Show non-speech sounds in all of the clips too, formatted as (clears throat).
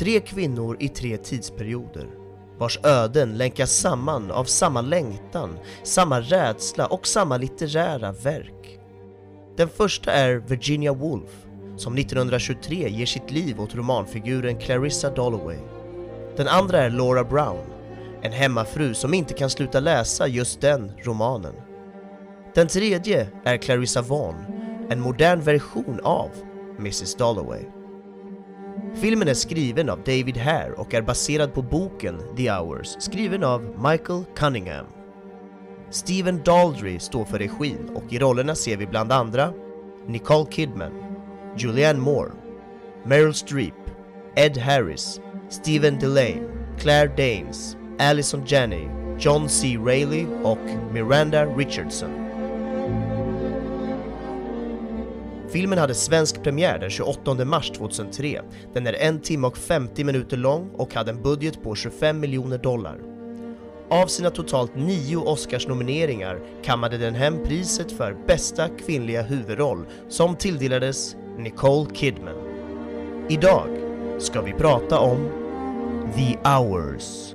Tre kvinnor i tre tidsperioder vars öden länkas samman av samma längtan, samma rädsla och samma litterära verk. Den första är Virginia Woolf som 1923 ger sitt liv åt romanfiguren Clarissa Dalloway. Den andra är Laura Brown, en hemmafru som inte kan sluta läsa just den romanen. Den tredje är Clarissa Vaughan, en modern version av Mrs Dalloway. Filmen är skriven av David Hare och är baserad på boken The Hours skriven av Michael Cunningham. Steven Daldry står för regin och i rollerna ser vi bland andra Nicole Kidman, Julianne Moore, Meryl Streep, Ed Harris, Stephen Delane, Claire Danes, Allison Janney, John C. Reilly och Miranda Richardson. Filmen hade svensk premiär den 28 mars 2003. Den är en timme och 50 minuter lång och hade en budget på 25 miljoner dollar. Av sina totalt nio Oscarsnomineringar kammade den hem priset för bästa kvinnliga huvudroll som tilldelades Nicole Kidman. Idag ska vi prata om The Hours.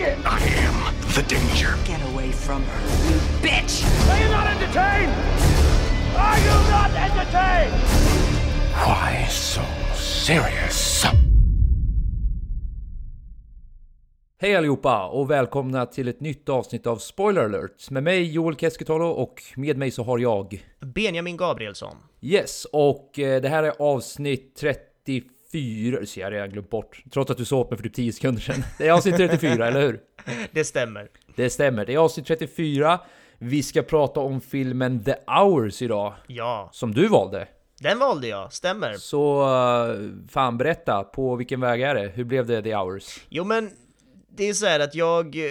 It? I am the danger. Get away from her, you bitch! Are you not entertained? Are you not entertained? Why so serious? Hej allihopa och välkomna till ett nytt avsnitt av Spoiler alert med mig Joel Keskitalo och med mig så har jag Benjamin Gabrielsson. Yes, och eh, det här är avsnitt 34, det ser jag redan glömt bort, trots att du sa åt mig för typ 10 sekunder sedan. Det är avsnitt 34, eller hur? Det stämmer. Det stämmer, det är avsnitt 34. Vi ska prata om filmen The Hours idag, Ja, som du valde. den valde jag, stämmer. Så eh, fan berätta, på vilken väg är det? Hur blev det The Hours? Jo men, det är så här att jag, eh,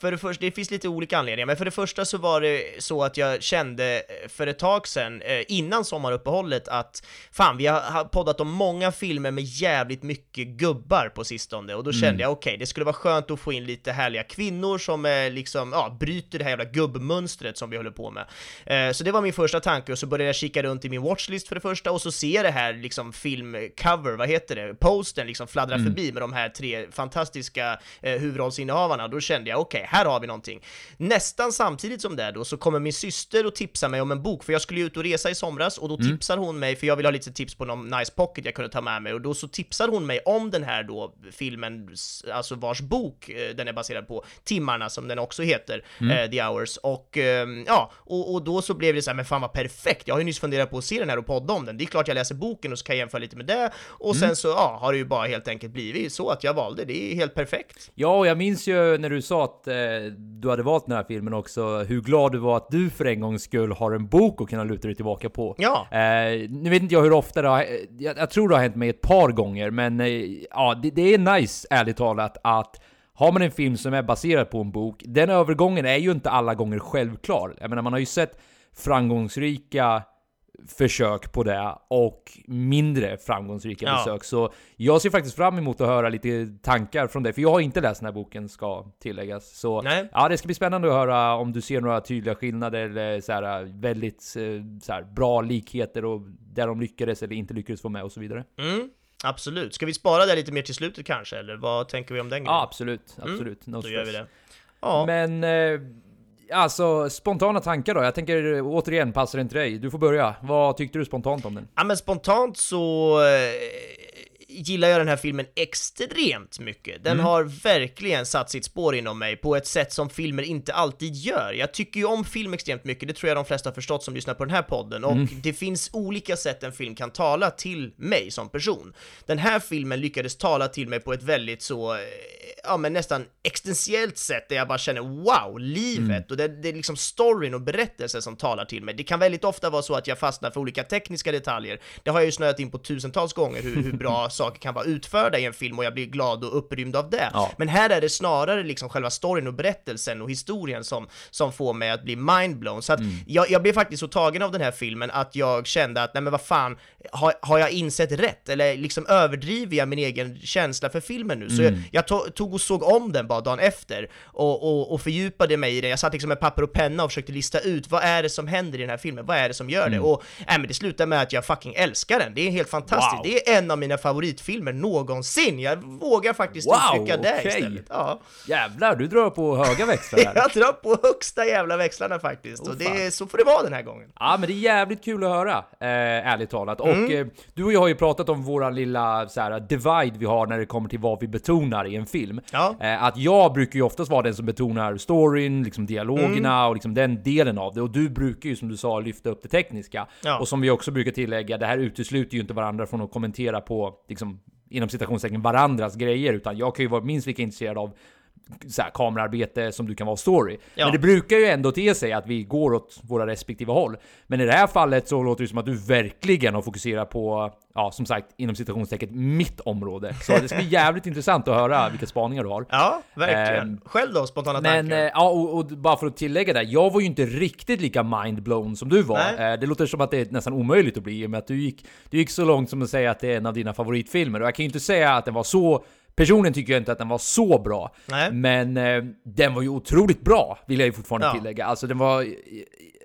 för det första, det finns lite olika anledningar, men för det första så var det så att jag kände eh, för ett tag sedan, eh, innan sommaruppehållet, att fan, vi har poddat om många filmer med jävligt mycket gubbar på sistone, och då kände jag okej, det skulle vara skönt att få in lite härliga kvinnor som är liksom, ja, bryter det här jävla gubbmönstret som vi håller på med. Eh, Så det var min första tanke, och så började jag kika runt i min watchlist för det första, och så ser jag det här liksom filmcover, vad heter det, posten liksom fladdra förbi med de här tre fantastiska eh, huvudrollsinnehavarna, då kände jag okej, här har vi någonting. Nästan samtidigt som det då så kommer min syster och tipsar mig om en bok, för jag skulle ju ut och resa i somras, och då tipsar hon mig, för jag vill ha lite tips på någon nice pocket jag kunde ta med mig, och då så tipsar hon mig om den här då filmen, alltså vars bok eh, den är baserad på, Timmarna som den också heter, eh, The Hours, och ehm, ja, och, och då så blev det så här, men fan vad perfekt, jag har ju nyss funderat på att se den här och podda om den, det är klart jag läser boken och så kan jag jämföra lite med det, och sen så, ja, har det ju bara helt enkelt blivit så att jag valde, det är helt perfekt. Ja, och jag minns ju när du sa att eh, du hade valt den här filmen också, hur glad du var att du för en gångs skull har en bok att kunna luta dig tillbaka på. Ja. Eh, nu vet inte jag hur ofta det har, eh, jag, jag tror det har hänt mig ett par gånger, men eh, ja, det, det är nice, ärligt talat, att har man en film som är baserad på en bok, den övergången är ju inte alla gånger självklar. Jag menar, man har ju sett framgångsrika försök på det och mindre framgångsrika Ja. försök. Så jag ser faktiskt fram emot att höra lite tankar från dig, för jag har inte läst den här boken ska tilläggas. Så Nej. ja, det ska bli spännande att höra om du ser några tydliga skillnader eller så här, väldigt eh, så här, bra likheter och där de lyckades eller inte lyckades få med och så vidare. Mm, absolut. Ska vi spara det lite mer till slutet kanske, eller vad tänker vi om den grejen? Ja, absolut. Absolut. No Mm, Då gör vi stress. det. Ja, Men eh, alltså, spontana tankar då? Jag tänker återigen, passar den till dig? Du får börja. Vad tyckte du spontant om den? ja men spontant så eh, gillar jag den här filmen extremt mycket. Den har verkligen satt sitt spår inom mig på ett sätt som filmer inte alltid gör. Jag tycker ju om film extremt mycket, det tror jag de flesta har förstått som lyssnar på den här podden, och det finns olika sätt en film kan tala till mig som person. Den här filmen lyckades tala till mig på ett väldigt så, eh, ja men nästan existentiellt sätt där jag bara känner wow, livet och det, det är liksom storyn och berättelsen som talar till mig. Det kan väldigt ofta vara så att jag fastnar för olika tekniska detaljer. Det har jag ju snöat in på tusentals gånger hur, hur bra saker (laughs) kan vara utförda i en film och jag blir glad och upprymd av det. Ja. Men här är det snarare liksom själva storyn och berättelsen och historien som, som får mig att bli mindblown. Så att jag, jag blev faktiskt så tagen av den här filmen att jag kände att nej men vad fan, har, har jag insett rätt? Eller liksom överdriver jag min egen känsla för filmen nu? Så jag, jag to, tog och såg om den bara dagen efter och, och, och fördjupade mig i det. Jag satt liksom med papper och penna och försökte lista ut vad är det som händer i den här filmen? Vad är det som gör det? Och nej, men det slutar med att jag fucking älskar den. Det är helt fantastiskt. Wow. Det är en av mina favoritfilmer någonsin. Jag vågar faktiskt Wow, uttrycka det okej. istället. Ja. Jävlar, du drar på höga växlar. (laughs) Jag drar på högsta jävla växlarna faktiskt. Oh, och det, så får det vara den här gången. Ja, men det är jävligt kul att höra, eh, ärligt talat. Och eh, du och jag har ju pratat om våra lilla så här, divide vi har när det kommer till vad vi betonar i en film. Ja. Eh, att jag brukar ju oftast vara den som betonar storyn, liksom dialogerna och liksom den delen av det. Och du brukar ju som du sa lyfta upp det tekniska. Ja. Och som vi också brukar tillägga, det här utesluter ju inte varandra från att kommentera på, liksom, inom citationstecken, varandras grejer. Utan jag kan ju vara minst lika intresserad av så här, kamerarbete som du kan vara story. Ja. Men det brukar ju ändå te sig att vi går åt våra respektive håll. Men i det här fallet så låter det som att du verkligen har fokuserat på, ja som sagt, inom citationstecken, mitt område. Så det ska bli (laughs) jävligt intressant att höra vilka spaningar du har. Ja, verkligen. Ehm, Själv då, spontana Men tankar? eh, ja, och, och bara för att tillägga det, jag var ju inte riktigt lika mindblown som du var. Eh, det låter som att det är nästan omöjligt att bli i och med att du gick, du gick så långt som att säga att det är en av dina favoritfilmer. Och jag kan ju inte säga att den var så Personligen tycker jag inte att den var så bra, Nej. men eh, den var ju otroligt bra, vill jag ju fortfarande Ja. tillägga. Alltså den var...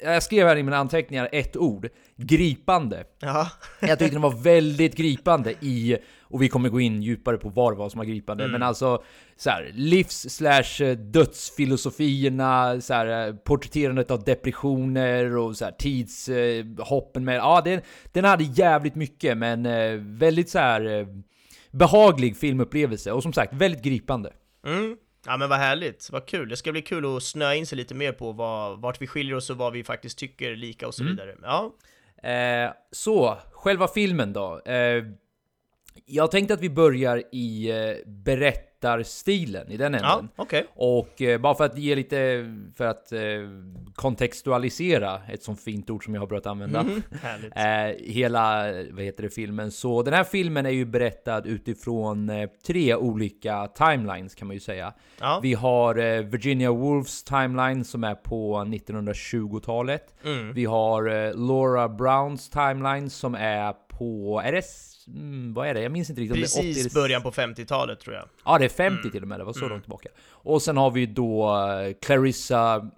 Jag skrev här i mina anteckningar ett ord, gripande. Ja. (laughs) Jag tyckte den var väldigt gripande i, och vi kommer gå in djupare på vad var som var gripande, men alltså så här, livs slash eh, dödsfilosofierna, så här, eh, porträtterandet av depressioner och så här, tidshoppen med, ja den, den hade jävligt mycket, men eh, väldigt så här behaglig filmupplevelse, och som sagt väldigt gripande. Mm. Ja men vad härligt, vad kul. Det ska bli kul att snöa in sig lite mer på vad, vart vi skiljer oss och vad vi faktiskt tycker lika och så Mm. vidare. Ja. Eh, så, själva filmen då. Eh, jag tänkte att vi börjar i eh, berättarstilen, i den änden. Ja, okej. Och eh, bara för att ge lite, för att eh, kontextualisera, ett sånt fint ord som jag har börjat använda. (laughs) Härligt. Eh, hela, vad heter det, filmen. Så den här filmen är ju berättad utifrån eh, tre olika timelines kan man ju säga. Ja. Vi har eh, Virginia Woolfs timeline som är på 1920-talet. Mm. Vi har eh, Laura Browns timeline som är på, är det, mm, vad är det? Jag minns inte riktigt. om det är 80 Precis början på 50-talet tror jag. Ja, det är 50 till och med. Det var så långt tillbaka. Och sen har vi då eh, Clarissa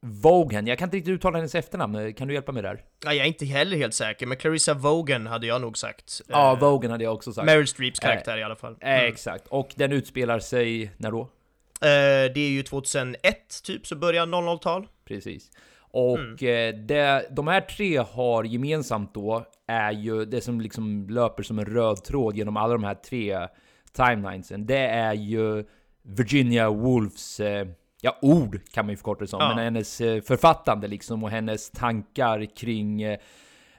Vaughan. Jag kan inte riktigt uttala hennes efternamn. Kan du hjälpa mig där? Ja, jag är inte heller helt säker, men Clarissa Vaughan hade jag nog sagt. Ja, Eh, Vaughan hade jag också sagt. Meryl Streeps karaktär i alla fall. Eh, Exakt. Och den utspelar sig när då? Eh, det är ju 2001, typ, så början 00-tal. Precis. Och eh, det, de här tre har gemensamt då är ju det som liksom löper som en röd tråd genom alla de här tre timelinesen. Det är ju Virginia Woolfs eh, ja, ord kan man ju förkorta det som, Ja. men hennes eh, författande liksom och hennes tankar kring eh,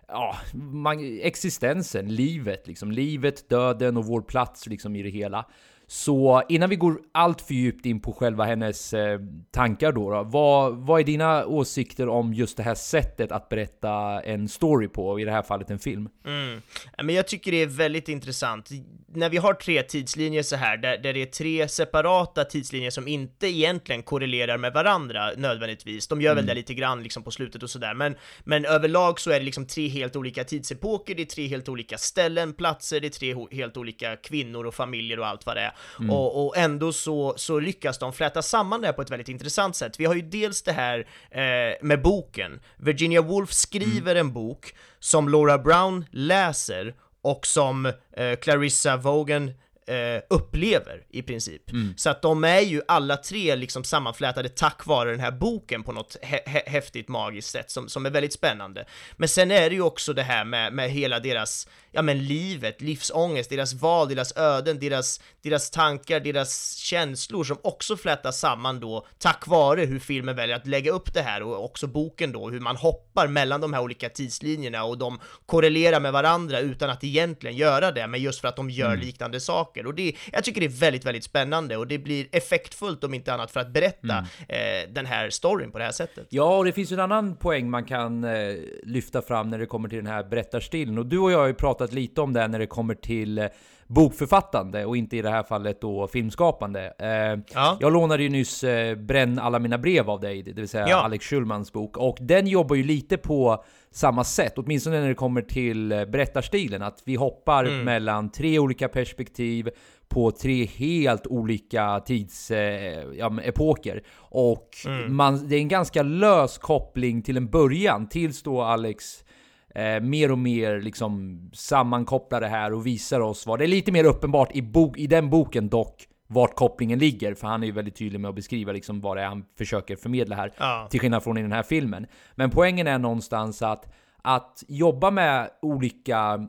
ja, man, existensen, livet, liksom livet, döden och vår plats liksom i det hela. Så innan vi går allt för djupt in på själva hennes eh, tankar då, då vad, vad är dina åsikter om just det här sättet att berätta en story på, i det här fallet en film? Mm. Men jag tycker det är väldigt intressant. När vi har tre tidslinjer så här, där, där det är tre separata tidslinjer som inte egentligen korrelerar med varandra nödvändigtvis. De gör väl det lite grann liksom på slutet och sådär, men, men överlag så är det liksom tre helt olika tidsepoker, det är tre helt olika ställen, platser, det är tre helt olika kvinnor och familjer och allt vad det är. Och, och ändå så, så lyckas de fläta samman det här på ett väldigt intressant sätt. Vi har ju dels det här eh, med boken. Virginia Woolf skriver en bok som Laura Brown läser och som eh, Clarissa Vaughan eh, upplever i princip. Så att de är ju alla tre liksom sammanflätade tack vare den här boken på något hä- hä- häftigt magiskt sätt som, som är väldigt spännande. Men sen är det ju också det här med, med hela deras, ja men livet, livsångest, deras val, deras öden, deras, deras tankar, deras känslor som också flätas samman då tack vare hur filmen väljer att lägga upp det här och också boken då, hur man hoppar mellan de här olika tidslinjerna och de korrelerar med varandra utan att egentligen göra det, men just för att de gör liknande saker saker. Och det, jag tycker det är väldigt, väldigt spännande och det blir effektfullt om inte annat för att berätta eh, den här storyn på det här sättet. Ja, och det finns en annan poäng man kan eh, lyfta fram när det kommer till den här berättarstilen. Och du och jag har ju pratat lite om det när det kommer till eh, bokförfattande och inte i det här fallet då filmskapande. Eh, Ja. Jag lånade ju nyss eh, Bränn alla mina brev av dig, det vill säga Ja. Alex Schulmans bok. Och den jobbar ju lite på samma sätt, åtminstone när det kommer till eh, berättarstilen. Att vi hoppar mellan tre olika perspektiv på tre helt olika tidsepoker. Eh, ja, och man, det är en ganska lös koppling till en början, tills då Alex eh, mer och mer liksom sammankopplar det här och visar oss vad det är lite mer uppenbart i, bok, i den boken dock vart kopplingen ligger, för han är ju väldigt tydlig med att beskriva liksom vad det är han försöker förmedla här, Ja. till skillnad från i den här filmen. Men poängen är någonstans att, att jobba med olika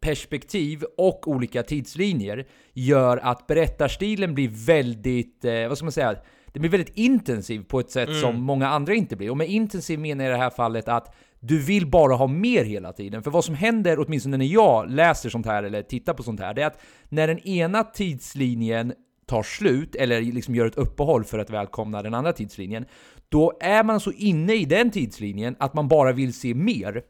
perspektiv och olika tidslinjer gör att berättarstilen blir väldigt, eh, vad ska man säga, det blir väldigt intensiv på ett sätt som många andra inte blir. Och med intensiv menar jag i det här fallet att du vill bara ha mer hela tiden. För vad som händer, åtminstone när jag läser sånt här eller tittar på sånt här, det är att när den ena tidslinjen tar slut, eller liksom gör ett uppehåll för att välkomna den andra tidslinjen, då är man så inne i den tidslinjen att man bara vill se mer.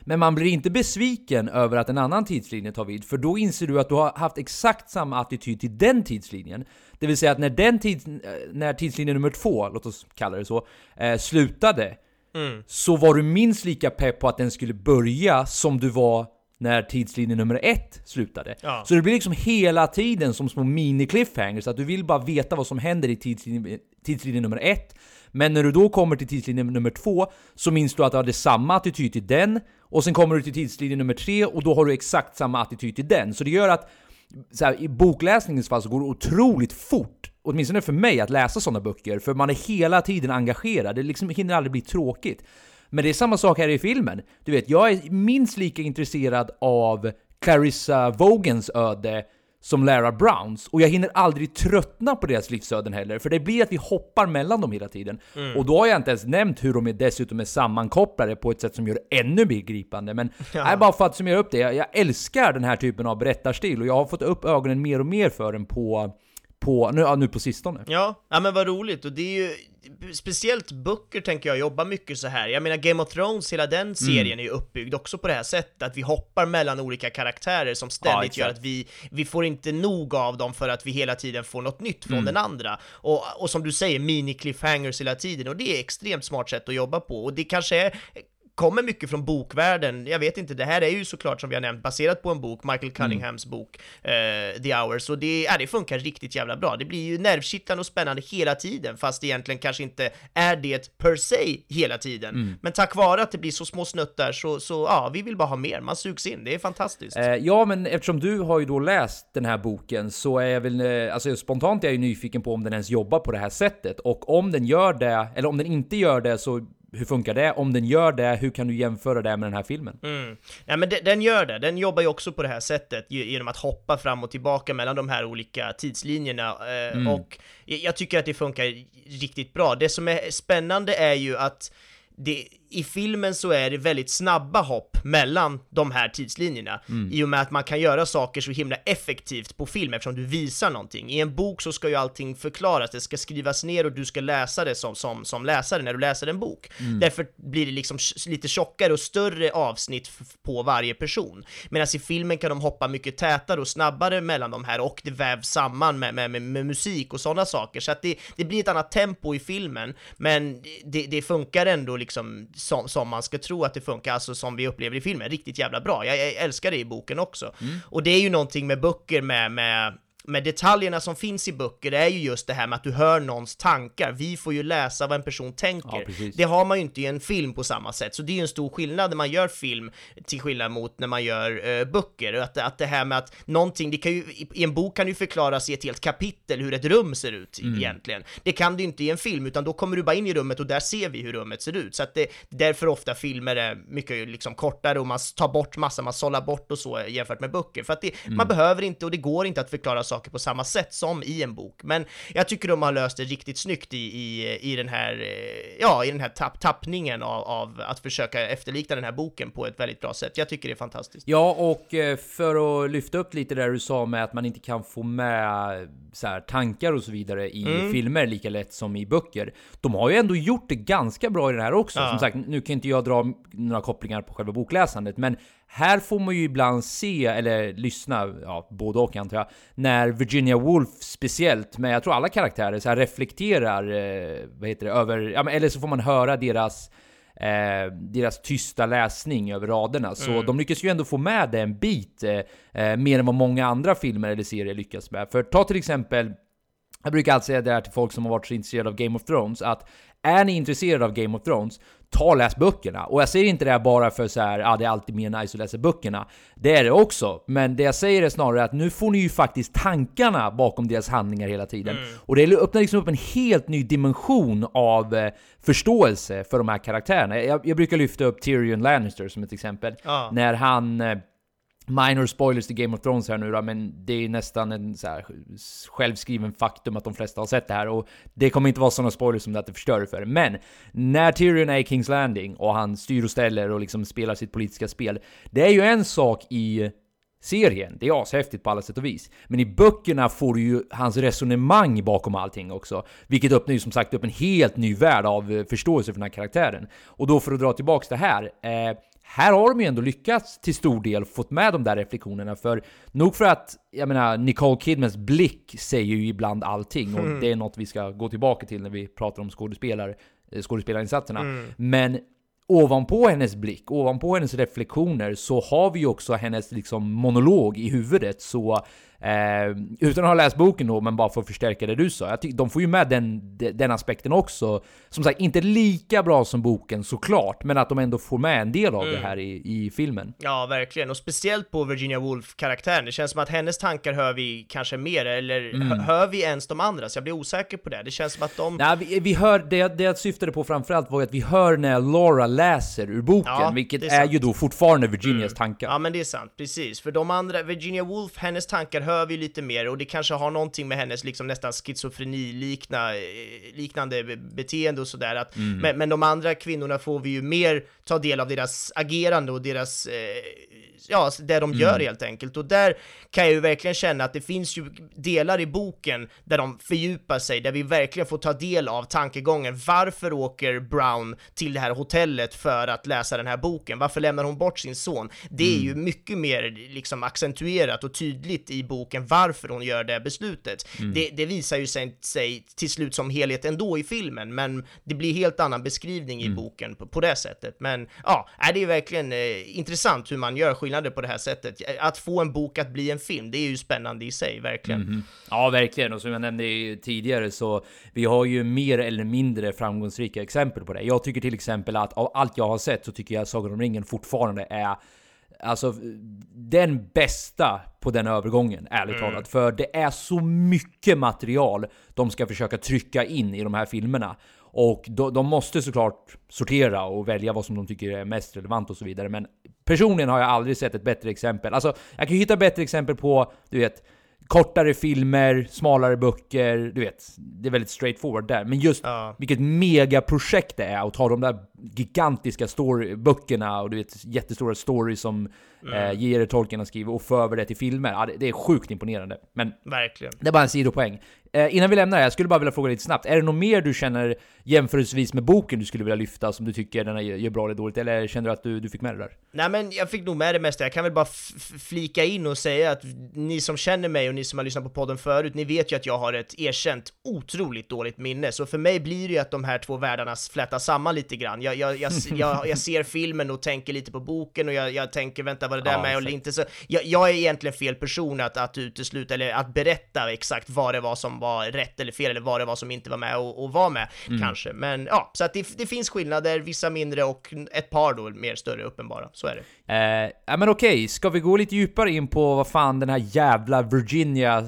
Men man blir inte besviken över att en annan tidslinje tar vid, för då inser du att du har haft exakt samma attityd till den tidslinjen. Det vill säga att när, den tids, eh, när tidslinje nummer två, låt oss kalla det så, eh, slutade, så var du minst lika pepp på att den skulle börja som du var när tidslinje nummer ett slutade. Ja. Så det blir liksom hela tiden som små mini-cliffhangers, att du vill bara veta vad som händer i tidslinje, tidslinje nummer ett. Men när du då kommer till tidslinje nummer två så minns du att du hade samma attityd till den, och sen kommer du till tidslinje nummer tre och då har du exakt samma attityd till den. Så det gör att så här, i bokläsningens fall så går det otroligt fort, åtminstone för mig, att läsa sådana böcker, för man är hela tiden engagerad. Det liksom hinner aldrig bli tråkigt. Men det är samma sak här i filmen. Du vet, jag är minst lika intresserad av Clarissa Vogans öde som Lara Browns, och jag hinner aldrig tröttna på deras livsöden heller, för det blir att vi hoppar mellan dem hela tiden. Och då har jag inte ens nämnt hur de är dessutom är sammankopplade på ett sätt som gör det ännu mer gripande. Men (laughs) nej, bara för att summera upp det, jag, jag älskar den här typen av berättarstil, och jag har fått upp ögonen mer och mer för den på, på nu, ja, nu på sistone. Ja, ja men vad roligt, och det är ju speciellt böcker tänker jag jobbar mycket så här. Jag menar Game of Thrones, hela den serien är ju uppbyggd också på det här sättet, att vi hoppar mellan olika karaktärer som ständigt exakt. gör att vi, vi får inte nog av dem för att vi hela tiden får något nytt från den andra. Och, och som du säger, mini-cliffhangers hela tiden, och det är extremt smart sätt att jobba på, och det kanske är kommer mycket från bokvärlden, jag vet inte, det här är ju såklart som vi har nämnt baserat på en bok, Michael Cunninghams bok eh, The Hours, och det, ja, det funkar riktigt jävla bra. Det blir ju nervkittlande och spännande hela tiden, fast egentligen kanske inte är det per se hela tiden. Men tack vare att det blir så små snuttar så, så ja, vi vill bara ha mer, man sugs in, det är fantastiskt. Eh, ja, men eftersom du har ju då läst den här boken så är jag väl, eh, alltså spontant är jag ju nyfiken på om den ens jobbar på det här sättet. Och om den gör det, eller om den inte gör det, så hur funkar det? Om den gör det, hur kan du jämföra det med den här filmen? Mm. Ja men de, den gör det, den jobbar ju också på det här sättet ge- genom att hoppa fram och tillbaka mellan de här olika tidslinjerna eh, och jag, jag tycker att det funkar riktigt bra. Det som är spännande är ju att det, i filmen så är det väldigt snabba hopp mellan de här tidslinjerna i och med att man kan göra saker så himla effektivt på film eftersom du visar någonting. I en bok så ska ju allting förklaras, det ska skrivas ner och du ska läsa det som, som, som läsare när du läser en bok. Därför blir det liksom lite tjockare och större avsnitt på varje person. Medan i filmen kan de hoppa mycket tätare och snabbare mellan de här och det vävs samman med, med, med, med musik och sådana saker. Så att det, det blir ett annat tempo i filmen, men det, det funkar ändå liksom som, som man ska tro att det funkar, alltså som vi upplever i filmen, riktigt jävla bra. Jag, jag älskar det i boken också. Och det är ju någonting med böcker med, med med detaljerna som finns i böcker är ju just det här med att du hör någons tankar. Vi får ju läsa vad en person tänker. Ja, det har man ju inte i en film på samma sätt, så det är ju en stor skillnad när man gör film till skillnad mot när man gör eh, böcker. Att, att det här med att någonting, det kan ju, i, i en bok kan ju förklaras i ett helt kapitel hur ett rum ser ut Mm. egentligen. Det kan du inte i en film, utan då kommer du bara in i rummet och där ser vi hur rummet ser ut. Så att det, därför ofta filmer är mycket liksom kortare och man tar bort massa, man sållar bort och så jämfört med böcker. För att det, Mm. man behöver inte och det går inte att förklara saker saker på samma sätt som i en bok. Men jag tycker de har löst det riktigt snyggt i, i, i den här, eh, ja, i den här tapp, tappningen av, av att försöka efterlikna den här boken på ett väldigt bra sätt. Jag tycker det är fantastiskt. Ja, och eh, för att lyfta upp lite där du sa med att man inte kan få med så här, tankar och så vidare i Mm. filmer lika lätt som i böcker. De har ju ändå gjort det ganska bra i det här också. Ja. Som sagt, nu kan inte jag dra några kopplingar på själva bokläsandet, men här får man ju ibland se, eller lyssna, ja, både och antar jag, när Virginia Woolf speciellt, men jag tror alla karaktärer, så reflekterar, eh, vad heter det, över, ja, men, eller så får man höra deras eh, deras tysta läsning över raderna. Så Mm. de lyckas ju ändå få med det en bit, eh, eh, mer än vad många andra filmer eller serier lyckas med. För ta till exempel, jag brukar alltid säga det här till folk som har varit så intresserade av Game of Thrones, att är ni intresserade av Game of Thrones, ta och läs böckerna. Och jag säger inte det här bara för så här, ja det är alltid mer nice att läsa böckerna. Det är det också, men det jag säger är snarare att nu får ni ju faktiskt tankarna bakom deras handlingar hela tiden. Och det öppnar liksom upp en helt ny dimension av eh, förståelse för de här karaktärerna. Jag, jag brukar lyfta upp Tyrion Lannister som ett exempel. Ja. När han... Eh, Minor spoilers till Game of Thrones här nu då, men det är nästan en så här självskriven faktum att de flesta har sett det här och det kommer inte vara sådana spoilers som det att det förstör det för. Men när Tyrion är i Kings Landing och han styr och ställer och liksom spelar sitt politiska spel, det är ju en sak i serien. Det är ashäftigt på alla sätt och vis. Men i böckerna får du ju hans resonemang bakom allting också. Vilket öppnar ju som sagt upp en helt ny värld av eh, förståelse för den här karaktären. Och då för att dra tillbaks det här. Eh, här har de ju ändå lyckats till stor del fått med de där reflektionerna. För nog för att, jag menar, Nicole Kidmans blick säger ju ibland allting. Och det är något vi ska gå tillbaka till när vi pratar om skådespelare, eh, skådespelarinsatserna. Men ovanpå hennes blick, ovanpå hennes reflektioner, så har vi ju också hennes liksom monolog i huvudet. Så eh, utan att ha läst boken då, men bara för att förstärka det du sa. De får ju med den, de- den aspekten också. Som sagt, inte lika bra som boken såklart, men att de ändå får med en del av det här i, i filmen. Ja, verkligen. Och speciellt på Virginia Woolf-karaktären. Det känns som att hennes tankar hör vi kanske mer, eller Mm. hö- hör vi ens de andras? Jag blir osäker på det. Det känns som att de... Nej, vi, vi hör, det, det jag syftade på framförallt var att vi hör när Laura läser ur boken, Ja, vilket är, är. Mm. ju då fortfarande Virginias tankar. Ja men det är sant, precis. För de andra, Virginia Woolf, hennes tankar hör vi lite mer och det kanske har någonting med hennes liksom nästan schizofreni-liknande liknande be- beteende och sådär. Att, men, men de andra kvinnorna får vi ju mer ta del av deras agerande och deras, eh, ja, det de gör helt enkelt. Och där kan jag ju verkligen känna att det finns ju delar i boken där de fördjupar sig, där vi verkligen får ta del av tankegången. Varför åker Brown till det här hotellet för att läsa den här boken? Varför lämnar hon bort sin son? Det är ju mycket mer liksom accentuerat och tydligt i boken varför hon gör det beslutet. Det, det visar ju sig, sig till slut som helhet ändå i filmen, men det blir helt annan beskrivning i boken på, på det sättet. Men ja, är det är verkligen eh, intressant hur man gör skillnader på det här sättet. Att få en bok att bli en film, det är ju spännande i sig, verkligen. Ja, verkligen. Och som jag nämnde tidigare så vi har ju mer eller mindre framgångsrika exempel på det. Jag tycker till exempel att av allt jag har sett så tycker jag att Sagan om ringen fortfarande är Alltså den bästa på den övergången, ärligt talat. För det är så mycket material de ska försöka trycka in i de här filmerna. Och de, de måste såklart sortera och välja vad som de tycker är mest relevant och så vidare. Men personligen har jag aldrig sett ett bättre exempel. Alltså, jag kan ju hitta bättre exempel på, du vet, kortare filmer, smalare böcker, du vet. Det är väldigt straightforward där. Men just Ja. vilket megaprojekt det är att ta de där gigantiska story, böckerna och du vet jättestora stories som eh, J.R. Tolkien har skrivit och få över det till filmer. Ja, det, det är sjukt imponerande. Men Verkligen. det är bara en sidopoäng. Eh, innan vi lämnar det, jag skulle bara vilja fråga lite snabbt. Är det något mer du känner jämförelsevis med boken du skulle vilja lyfta som du tycker den här gör bra eller dåligt? Eller känner du att du, du fick med det där? Nej men jag fick nog med det mesta, jag kan väl bara flika in och säga att ni som känner mig och ni som har lyssnat på podden förut, ni vet ju att jag har ett erkänt otroligt dåligt minne, så för mig blir det ju att de här två världarna flätas samman lite grann. Jag, jag, jag, jag, jag ser filmen och tänker lite på boken och jag, jag tänker vänta var det där Ja, med eller inte, så jag, jag är egentligen fel person att, att utesluta eller att berätta exakt vad det var som var rätt eller fel eller vad det var som inte var med och, och var med Mm. kanske. Men ja, så att det, det finns skillnader, vissa mindre och ett par då mer större uppenbara, så är det. Eh, ja men okej, ska vi gå lite djupare in på vad fan den här jävla Virginia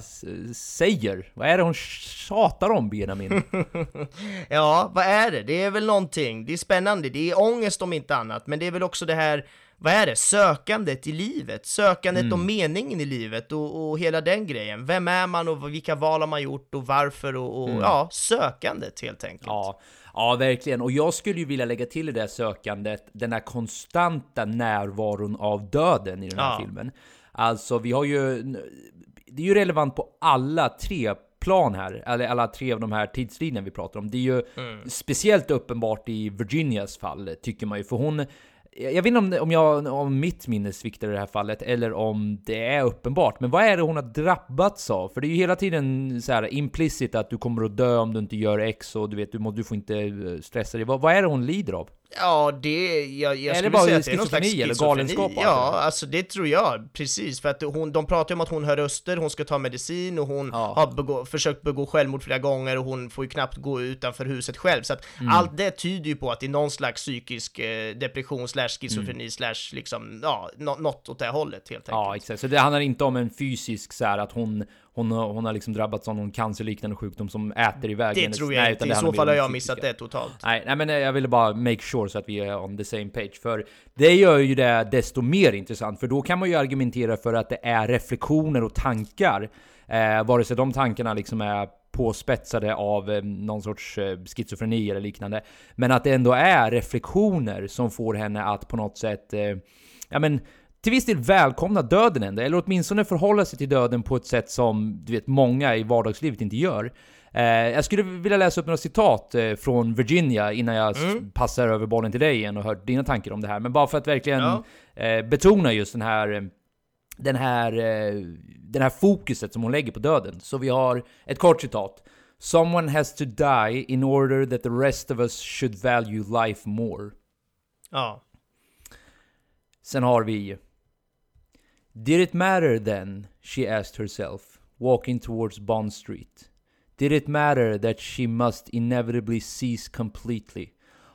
säger? Vad är det hon tjatar om Benjamin? (laughs) Ja, vad är det? Det är väl någonting. Det är spännande. Det är ångest om inte annat, men det är väl också det här vad är det, sökandet i livet, sökandet Mm. och meningen i livet och, och hela den grejen. Vem är man och vilka val har man gjort och varför och, och ja, sökandet helt enkelt. Mm. Ja, ja, verkligen. Och jag skulle ju vilja lägga till i det här sökandet den här konstanta närvaron av döden i den här Ja. filmen. Alltså, vi har ju... Det är ju relevant på alla tre plan här, eller alla tre av de här tidslinjerna vi pratar om. Det är ju speciellt uppenbart i Virginias fall, tycker man ju, för hon... Jag vet inte om, om, jag, om mitt minne sviktar i det här fallet, eller om det är uppenbart. Men vad är det hon har drabbats av? För det är ju hela tiden så här implicit att du kommer att dö om du inte gör X, och du vet, du, må, du får inte eh, stressa dig. Vad, vad är det hon lider av? Ja, det, jag, jag det skulle bara säga att det är någon slags eller galenskap Ja, det alltså det tror jag, precis. För att hon, de pratar ju om att hon hör röster, hon ska ta medicin och hon Ja. har begå, försökt begå självmord flera gånger och hon får ju knappt gå utanför huset själv. Så att Mm. allt det tyder ju på att det är någon slags psykisk eh, depression slash schizofreni slash liksom, ja, nå- något åt det hållet helt enkelt. Ja, exakt. Så det handlar inte om en fysisk så här att hon, hon, har- hon har liksom drabbats av någon cancerliknande sjukdom som äter iväg det hennes- tror jag nej, inte, i så fall har jag missat det totalt. Nej, nej, men eh, jag ville bara make sure så att vi är on the same page. För det gör ju det desto mer intressant, för då kan man ju argumentera för att det är reflektioner och tankar. Eh, vare sig de tankarna liksom är påspetsade av eh, någon sorts eh, schizofreni eller liknande. Men att det ändå är reflektioner som får henne att på något sätt, eh, ja men till viss del välkomna döden ändå, eller åtminstone förhålla sig till döden på ett sätt som du vet många i vardagslivet inte gör. Eh, jag skulle vilja läsa upp några citat eh, från Virginia innan jag s- passar över bollen till dig igen och hör dina tankar om det här. Men bara för att verkligen Ja. eh, betona just den här, eh, den här, eh, den här fokuset som hon lägger på döden. Så vi har ett kort citat. Someone has to die in order that the rest of us should value life more. Ja. Sen har vi... Did it matter then, she asked herself, walking towards Bond Street. Did it matter that she must inevitably cease completely?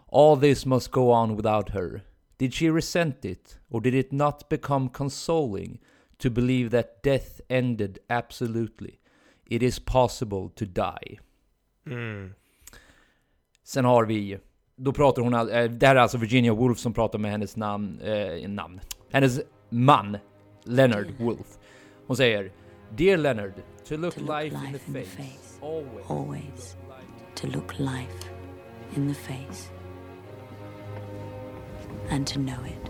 All this must go on without her. Did she resent it, or did it not become consoling to believe that death ended absolutely? It is possible to die. Sen har vi, då pratar hon, eh, det här är alltså Virginia Woolf som pratar med hennes namn, eh, namn. Hennes man, Leonard Woolf. Hon säger Dear Leonard, to look To look life, in, life the face, always. Always. to look life in the face. And to know it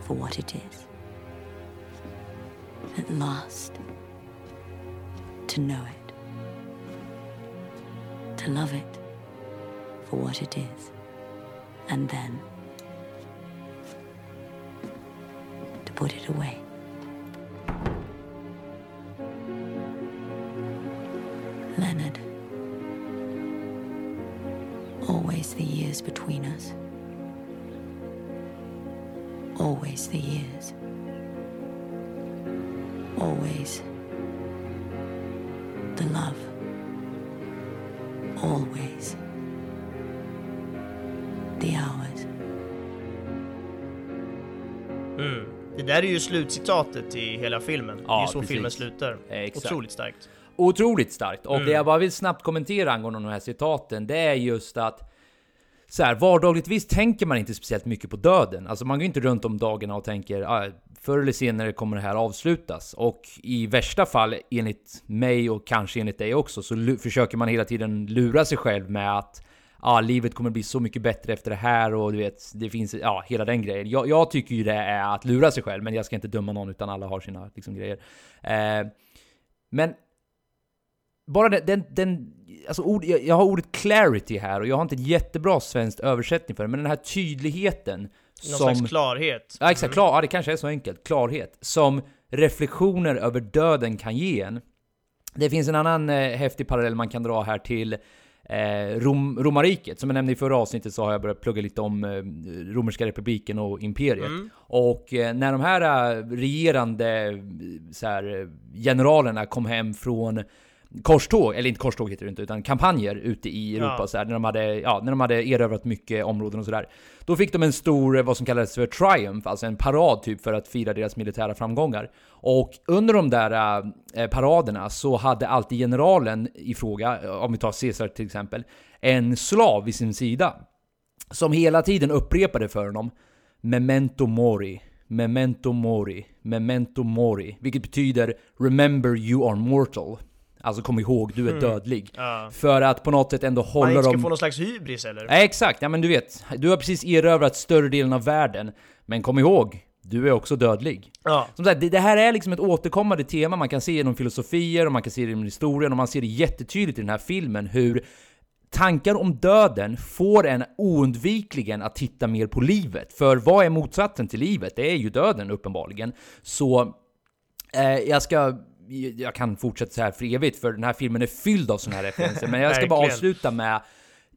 for what it is. At last, to know it, to love it for what it is, and then put it away. Leonard. Always the years between us. Always the years. Always the love. Där är ju slutcitatet i hela filmen. Ja, det är så precis. filmen slutar. Exakt. Otroligt starkt. Otroligt starkt. Och det jag bara vill snabbt kommentera angående de här citaten, det är just att så här, vardagligtvis tänker man inte speciellt mycket på döden. Alltså man går inte runt om dagarna och tänker ah, förr eller senare kommer det här avslutas. Och i värsta fall, enligt mig och kanske enligt dig också, så försöker man hela tiden lura sig själv med att ah, livet kommer bli så mycket bättre efter det här och du vet, det finns, ja, hela den grejen. Jag, jag tycker ju det är att lura sig själv, men jag ska inte döma någon utan alla har sina liksom, grejer. Eh, men bara den, den, den alltså ord, jag, jag har ordet clarity här och jag har inte ett jättebra svenskt översättning för det, men den här tydligheten Någon som... slags klarhet. Ja exakt, klar, ja, det kanske är så enkelt. Klarhet. Som reflektioner över döden kan ge en. Det finns en annan eh, häftig parallell man kan dra här till eh, Rom, romarriket. Som jag nämnde i förra avsnittet så har jag börjat plugga lite om eh, romerska republiken och imperiet. Och eh, när de här regerande så här, generalerna kom hem från korståg, eller inte korståg heter det inte, utan kampanjer ute i Europa Ja. så här, när, de hade, ja, när de hade erövrat mycket områden och sådär. Då fick de en stor, eh, vad som kallades för triumph, alltså en parad typ för att fira deras militära framgångar. Och under de där eh, paraderna så hade alltid generalen i fråga, om vi tar Caesar till exempel, en slav vid sin sida. Som hela tiden upprepade för honom Memento Mori, Memento Mori, Memento Mori. Vilket betyder Remember you are mortal. Alltså kom ihåg, du är dödlig. Ja. För att på något sätt ändå Man hålla inte ska dem... få någon slags hybris eller? Ja, exakt, ja men du vet. Du har precis erövrat större delen av världen. Men kom ihåg, du är också dödlig. Ja. Som sagt, det, det här är liksom ett återkommande tema man kan se genom filosofier och man kan se det genom historien och man ser det jättetydligt i den här filmen hur tankar om döden får en oundvikligen att titta mer på livet. För vad är motsatsen till livet? Det är ju döden uppenbarligen. Så eh, jag ska jag kan fortsätta så här för evigt, för den här filmen är fylld av såna här referenser. Men jag ska bara avsluta med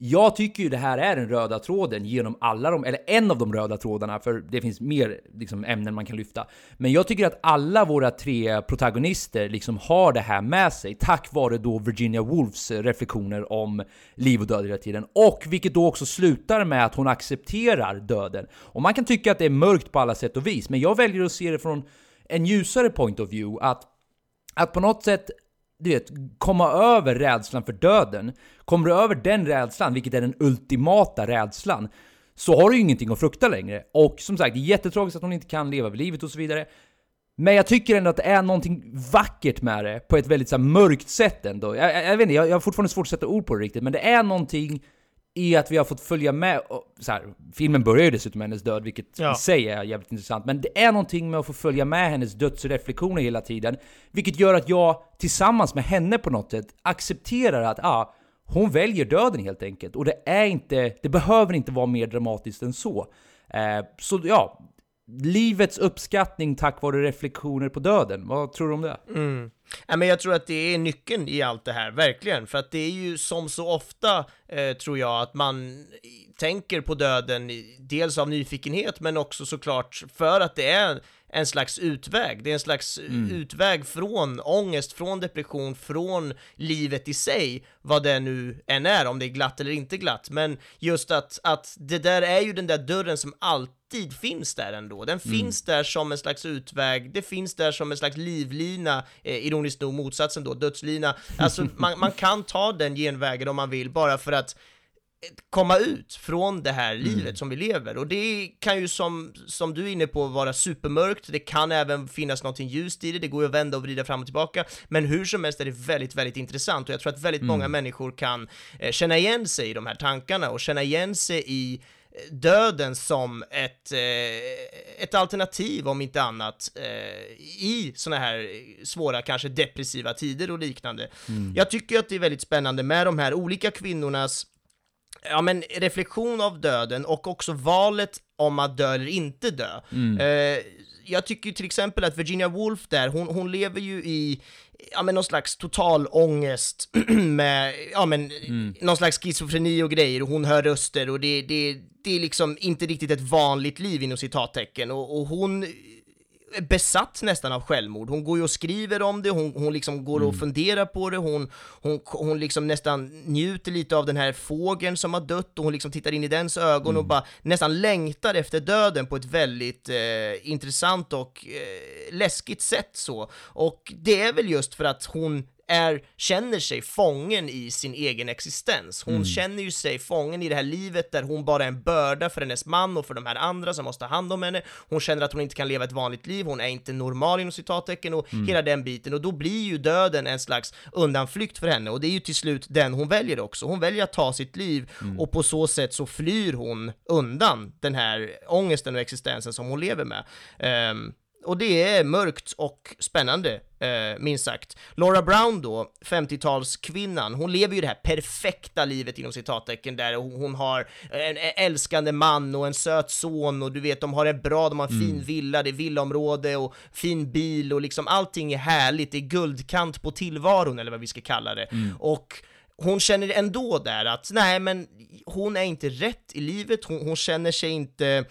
jag tycker ju det här är den röda tråden genom alla de, eller en av de röda trådarna, för det finns mer liksom, ämnen man kan lyfta. Men jag tycker att alla våra tre protagonister liksom har det här med sig, tack vare då Virginia Woolfs reflektioner om liv och död hela tiden. Och vilket då också slutar med att hon accepterar döden. Och man kan tycka att det är mörkt på alla sätt och vis, men jag väljer att se det från en ljusare point of view, att att på något sätt du vet, komma över rädslan för döden. Kommer du över den rädslan, vilket är den ultimata rädslan, så har du ju ingenting att frukta längre. Och som sagt, det är jättetragiskt att hon inte kan leva livet och så vidare. Men jag tycker ändå att det är någonting vackert med det, på ett väldigt så här, mörkt sätt ändå. Jag, jag, jag vet inte, jag, jag har fortfarande svårt att sätta ord på det riktigt, men det är någonting i att vi har fått följa med, och, så här, filmen börjar ju dessutom med hennes död, vilket Ja. i sig är jävligt intressant, men det är någonting med att få följa med hennes dödsreflektioner hela tiden, vilket gör att jag tillsammans med henne på något sätt accepterar att ah, hon väljer döden helt enkelt. Och det är inte, det behöver inte vara mer dramatiskt än så. Eh, så ja, livets uppskattning tack vare reflektioner på döden. Vad tror du om det? Mm. Ja, men jag tror att det är nyckeln i allt det här, verkligen. För att det är ju som så ofta, eh, tror jag, att man tänker på döden, dels av nyfikenhet, men också såklart för att det är en slags utväg. Det är en slags utväg från ångest, från depression, från livet i sig, vad det nu än är, om det är glatt eller inte glatt. Men just att, att det där är ju den där dörren som alltid finns där ändå. Den finns där som en slags utväg, det finns där som en slags livlina, eh, ironiskt nog motsatsen då, dödslina. Alltså (laughs) man, man kan ta den genvägen om man vill, bara för att komma ut från det här livet som vi lever. Och det kan ju som, som du är inne på vara supermörkt, det kan även finnas någonting ljust i det, det går ju att vända och vrida fram och tillbaka, men hur som helst är det väldigt, väldigt intressant. Och jag tror att väldigt många människor kan eh, känna igen sig i de här tankarna och känna igen sig i eh, döden som ett, eh, ett alternativ om inte annat eh, i såna här svåra, kanske depressiva tider och liknande. Jag tycker att det är väldigt spännande med de här olika kvinnornas ja, men reflektion av döden och också valet om att dö eller inte dö. Eh, jag tycker till exempel att Virginia Woolf där, hon, hon lever ju i ja, men någon slags total ångest (clears throat) med, ja men, någon slags schizofreni och grejer och hon hör röster och det, det, det är liksom inte riktigt ett vanligt liv inom citattecken. Och, och hon besatt nästan av självmord. Hon går ju och skriver om det, hon, hon liksom går och funderar på det, hon, hon, hon liksom nästan njuter lite av den här fågeln som har dött och hon liksom tittar in i dens ögon och bara nästan längtar efter döden på ett väldigt eh, intressant och eh, läskigt sätt så. Och det är väl just för att hon är, känner sig fången i sin egen existens. Hon känner ju sig fången i det här livet där hon bara är en börda för hennes man och för de här andra som måste ta hand om henne. Hon känner att hon inte kan leva ett vanligt liv, hon är inte normal inom citattecken och hela den biten. Och då blir ju döden en slags undanflykt för henne och det är ju till slut den hon väljer också. Hon väljer att ta sitt liv och på så sätt så flyr hon undan den här ångesten och existensen som hon lever med. Ehm, och det är mörkt och spännande, eh, minst sagt. Laura Brown då, 50-talskvinnan, hon lever ju det här perfekta livet inom citattecken där hon, har en älskande man och en söt son och du vet, de har det bra, de har en fin villa, det är villaområde och fin bil och liksom allting är härligt, det är guldkant på tillvaron eller vad vi ska kalla det. Och hon känner ändå där att nej men hon är inte rätt i livet, hon, hon känner sig inte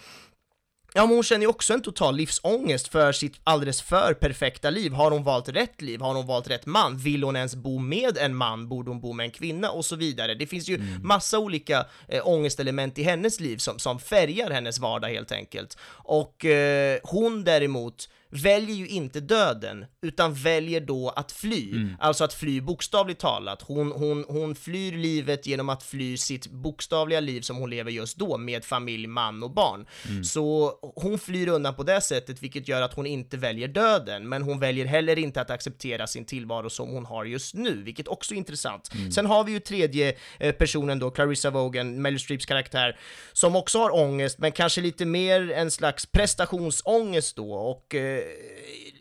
Ja, men hon känner ju också en total livsångest för sitt alldeles för perfekta liv. Har hon valt rätt liv? Har hon valt rätt man? Vill hon ens bo med en man? Borde hon bo med en kvinna? Och så vidare. Det finns ju massa olika eh, ångestelement i hennes liv som, som färgar hennes vardag helt enkelt. Och eh, hon däremot väljer ju inte döden, utan väljer då att fly. Mm. Alltså att fly bokstavligt talat. Hon, hon, hon flyr livet genom att fly sitt bokstavliga liv som hon lever just då, med familj, man och barn. Mm. Så hon flyr undan på det sättet, vilket gör att hon inte väljer döden, men hon väljer heller inte att acceptera sin tillvaro som hon har just nu, vilket också är intressant. Mm. Sen har vi ju tredje eh, personen då, Clarissa Vogan, Meryl Streeps karaktär, som också har ångest, men kanske lite mer en slags prestationsångest då, och eh,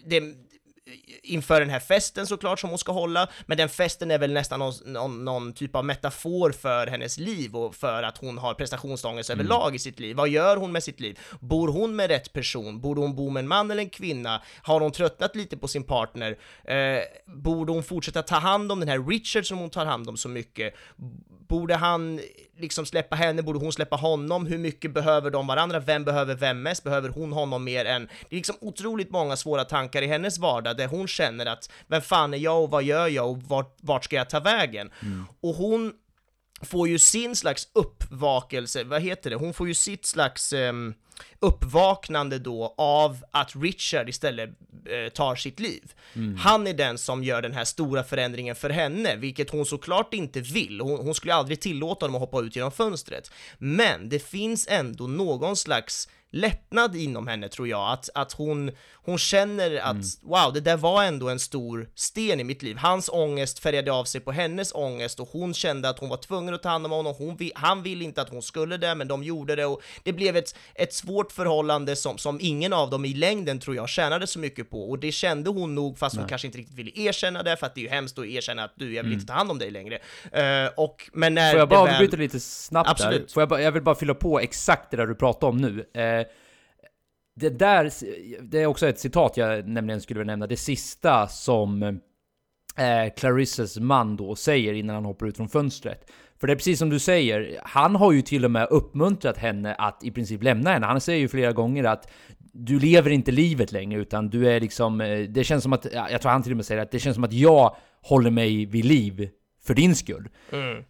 det inför den här festen såklart som hon ska hålla, men den festen är väl nästan någon, någon, någon typ av metafor för hennes liv och för att hon har prestationsångest Mm. överlag i sitt liv. Vad gör hon med sitt liv? Bor hon med rätt person? Borde hon bo med en man eller en kvinna? Har hon tröttnat lite på sin partner? Eh, borde hon fortsätta ta hand om den här Richard som hon tar hand om så mycket? Borde han liksom släppa henne? Borde hon släppa honom? Hur mycket behöver de varandra? Vem behöver vem mest? Behöver hon honom mer än... Det är liksom otroligt många svåra tankar i hennes vardag där hon känner att vem fan är jag och vad gör jag och vart, vart ska jag ta vägen? Och hon får ju sin slags uppvakelse, vad heter det? Hon får ju sitt slags ehm, uppvaknande då av att Richard istället eh, tar sitt liv. Han är den som gör den här stora förändringen för henne, vilket hon såklart inte vill. Hon, hon skulle aldrig tillåta honom att hoppa ut genom fönstret. Men det finns ändå någon slags lättnad inom henne tror jag, att, att hon, hon känner att wow, det där var ändå en stor sten i mitt liv. Hans ångest färgade av sig på hennes ångest och hon kände att hon var tvungen att ta hand om honom. Hon, han ville inte att hon skulle det, men de gjorde det och det blev ett, ett svårt förhållande som, som ingen av dem i längden tror jag tjänade så mycket på och det kände hon nog fast hon kanske inte riktigt ville erkänna det för att det är ju hemskt att erkänna att du, jag vill inte ta hand om dig längre. Eh, och, men när Får jag bara väl- avbryta lite snabbt Absolut. där? Får jag, bara, jag vill bara fylla på exakt det där du pratade om nu. Eh, det där, det är också ett citat jag nämligen skulle vilja nämna. Det sista som eh, Clarissas man då säger innan han hoppar ut från fönstret. För det är precis som du säger, han har ju till och med uppmuntrat henne att i princip lämna henne. Han säger ju flera gånger att du lever inte livet längre utan du är liksom, eh, det känns som att, ja, jag tror han till och med säger att det känns som att jag håller mig vid liv för din skull.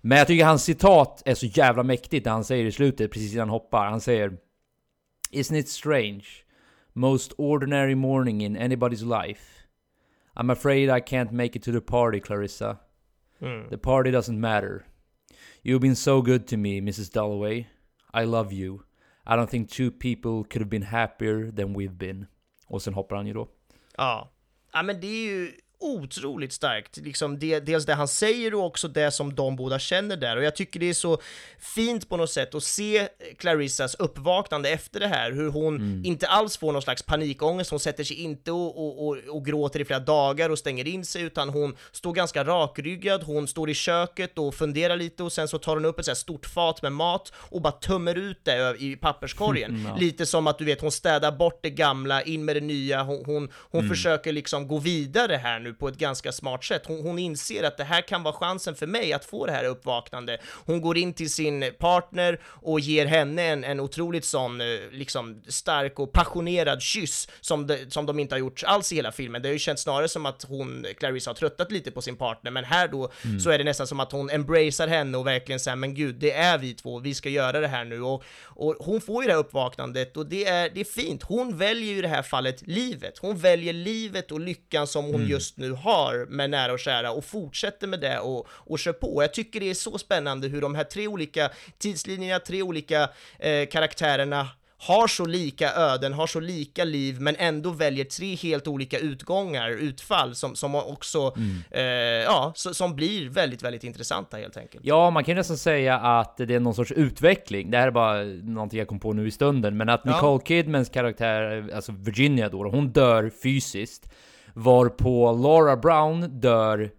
Men jag tycker hans citat är så jävla mäktigt när han säger i slutet, precis innan han hoppar, han säger Isn't it strange? Most ordinary morning in anybody's life. I'm afraid I can't make it to the party, Clarissa. Hmm. The party doesn't matter. You've been so good to me, Mrs. Dalloway. I love you. I don't think two people could have been happier than we've been. Och sen hoppar han ju då. Ja. ja, men det är ju otroligt starkt, liksom det, dels det han säger och också det som de båda känner där. Och jag tycker det är så fint på något sätt att se Clarissas uppvaknande efter det här, hur hon inte alls får någon slags panikångest, hon sätter sig inte och, och, och, och gråter i flera dagar och stänger in sig, utan hon står ganska rakryggad, hon står i köket och funderar lite och sen så tar hon upp ett så stort fat med mat och bara tömmer ut det i papperskorgen. (laughs) Lite som att du vet, hon städar bort det gamla, in med det nya, hon, hon, hon försöker liksom gå vidare här nu på ett ganska smart sätt. Hon, hon inser att det här kan vara chansen för mig att få det här uppvaknande. Hon går in till sin partner och ger henne en, en otroligt sån eh, liksom stark och passionerad kyss som, de, som de inte har gjort alls i hela filmen. Det har ju känts snarare som att hon, Clarissa, har tröttat lite på sin partner, men här då så är det nästan som att hon embracear henne och verkligen säger men gud, det är vi två, vi ska göra det här nu och, och hon får ju det här uppvaknandet och det är, det är fint. Hon väljer ju i det här fallet livet. Hon väljer livet och lyckan som hon just nu har med nära och kära och fortsätter med det och, och kör på. Jag tycker det är så spännande hur de här tre olika tidslinjerna, tre olika eh, karaktärerna har så lika öden, har så lika liv, men ändå väljer tre helt olika utgångar, utfall, som, som också, eh, ja, som blir väldigt, väldigt intressanta helt enkelt. Ja, man kan ju nästan säga att det är någon sorts utveckling. Det här är bara någonting jag kom på nu i stunden. Men att Ja. Nicole Kidmans karaktär, alltså Virginia då, hon dör fysiskt. Varpå Laura Brown dör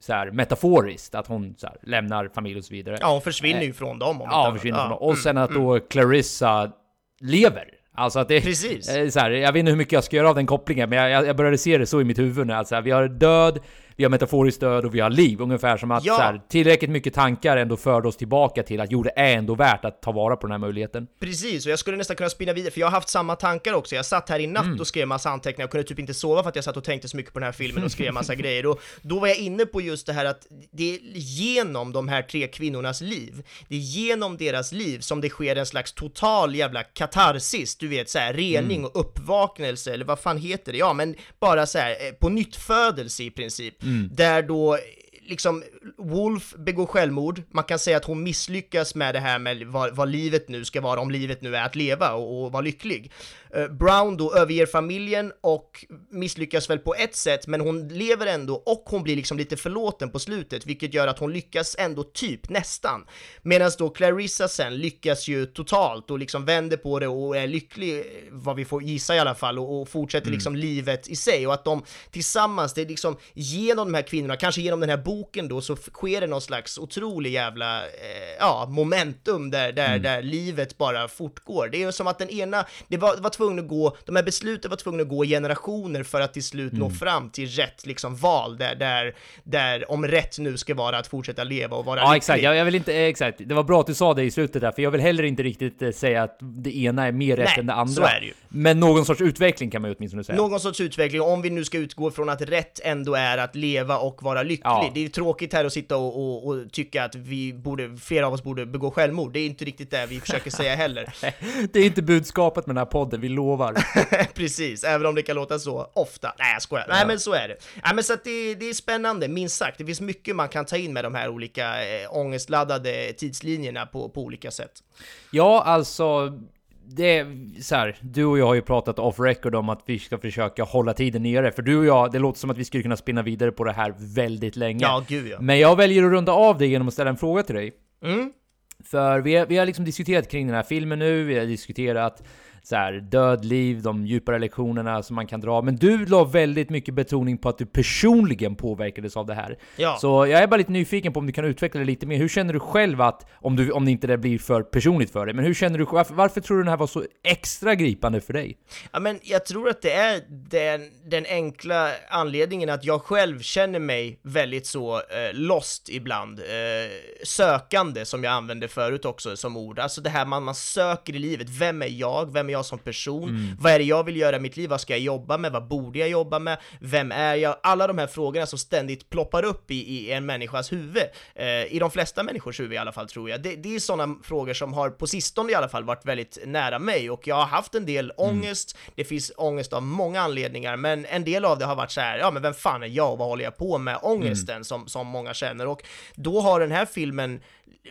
så här metaforiskt, att hon så här, lämnar familj och så vidare. Ja, hon försvinner ju från dem om Ja, annat. försvinner från Ja, dem. Och sen att då Clarissa lever. Alltså att det Precis. eh, så här, jag vet inte hur mycket jag ska göra av den kopplingen, men jag, jag började se det så i mitt huvud nu. Alltså, vi har död, vi har metaforiskt död och vi har liv. Ungefär som att Ja. så här, tillräckligt mycket tankar ändå förde oss tillbaka till att jo, det är ändå värt att ta vara på den här möjligheten. Precis, och jag skulle nästan kunna spinna vidare, för jag har haft samma tankar också. Jag satt här i natt Mm. och skrev massa anteckningar och kunde typ inte sova för att jag satt och tänkte så mycket på den här filmen och skrev massa (laughs) grejer. Och då var jag inne på just det här att det är genom de här tre kvinnornas liv, det är genom deras liv som det sker en slags total jävla katarsis, du vet så här rening och uppvaknelse, eller vad fan heter det? Ja, men bara så här eh, på nytt födelse i princip, där då liksom Wolf begår självmord, man kan säga att hon misslyckas med det här med vad, vad livet nu ska vara, om livet nu är att leva och, och vara lycklig. Eh, Brown då överger familjen och misslyckas väl på ett sätt, men hon lever ändå och hon blir liksom lite förlåten på slutet, vilket gör att hon lyckas ändå typ nästan. Medan då Clarissa sen lyckas ju totalt och liksom vänder på det och är lycklig, vad vi får gissa i alla fall, och, och fortsätter liksom livet i sig och att de tillsammans, det är liksom genom de här kvinnorna, kanske genom den här boken då, så sker det någon slags otrolig jävla, eh, ja, momentum där, där, där livet bara fortgår. Det är som att den ena, det var, var tvungen att gå, de här besluten var tvungna att gå generationer för att till slut nå fram till rätt liksom val, där, där, där om rätt nu ska vara att fortsätta leva och vara Ja, lycklig. exakt. Jag, jag vill inte, eh, exakt. Det var bra att du sa det i slutet där, för jag vill heller inte riktigt eh, säga att det ena är mer rätt Nej, än det andra. så är det ju. Men någon sorts utveckling kan man ju åtminstone säga. Någon sorts utveckling, om vi nu ska utgå från att rätt ändå är att leva och vara lycklig. Ja. Det är tråkigt här att sitta och, och, och tycka att vi borde, flera av oss borde begå självmord. Det är inte riktigt det vi försöker säga heller. (laughs) Det är inte budskapet med den här podden, vi lovar. (laughs) Precis, även om det kan låta så ofta. Nej, jag skojar. Nej, men så är det. Nej, men så att det, det är spännande, minst sagt. Det finns mycket man kan ta in med de här olika eh, ångestladdade tidslinjerna på, på olika sätt. Ja, alltså... Det är så här, du och jag har ju pratat off record om att vi ska försöka hålla tiden nere. För du och jag, det låter som att vi skulle kunna spinna vidare på det här väldigt länge. Ja, gud ja. Men jag väljer att runda av det genom att ställa en fråga till dig. Mm. För vi vi har liksom diskuterat kring den här filmen nu, vi har diskuterat så här, död, liv, de djupare lektionerna som man kan dra. Men du la väldigt mycket betoning på att du personligen påverkades av det här. Ja. Så jag är bara lite nyfiken på om du kan utveckla det lite mer. Hur känner du själv att, om, du, om det inte det blir för personligt för dig, men hur känner du varför, varför tror du den här var så extra gripande för dig? Ja, men jag tror att det är den, den enkla anledningen att jag själv känner mig väldigt så eh, lost ibland. Eh, sökande, som jag använde förut också som ord. Alltså det här man, man söker i livet. Vem är jag? Vem är jag som person? Vad är det jag vill göra i mitt liv? Vad ska jag jobba med? Vad borde jag jobba med? Vem är jag? Alla de här frågorna som ständigt ploppar upp i, i en människas huvud. Eh, I de flesta människors huvud i alla fall, tror jag. Det, det är sådana frågor som har på sistone i alla fall varit väldigt nära mig och jag har haft en del ångest. Det finns ångest av många anledningar, men en del av det har varit så här, ja men vem fan är jag och vad håller jag på med? Ångesten som, som många känner och då har den här filmen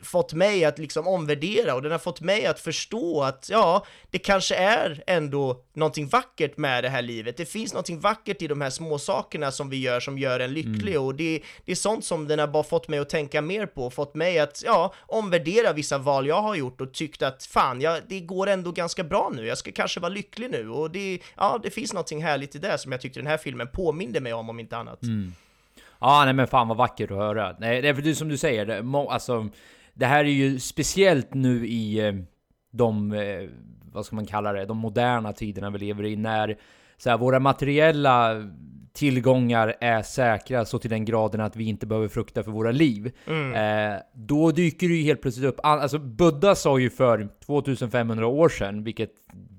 fått mig att liksom omvärdera och den har fått mig att förstå att ja, det kanske är ändå någonting vackert med det här livet. Det finns någonting vackert i de här små sakerna som vi gör som gör en lycklig och det, det är sånt som den har bara fått mig att tänka mer på, fått mig att ja, omvärdera vissa val jag har gjort och tyckt att fan, ja, det går ändå ganska bra nu. Jag ska kanske vara lycklig nu och det, ja, det finns någonting härligt i det som jag tyckte den här filmen påminde mig om, om inte annat. Ja, nej men fan vad vackert att höra. Nej, det är för som du säger, det, må, alltså, det här är ju speciellt nu i eh, de, eh, vad ska man kalla det, de moderna tiderna vi lever i, när så här, våra materiella tillgångar är säkra så till den graden att vi inte behöver frukta för våra liv. Eh, då dyker det ju helt plötsligt upp, alltså Buddha sa ju för 2500 år sedan, vilket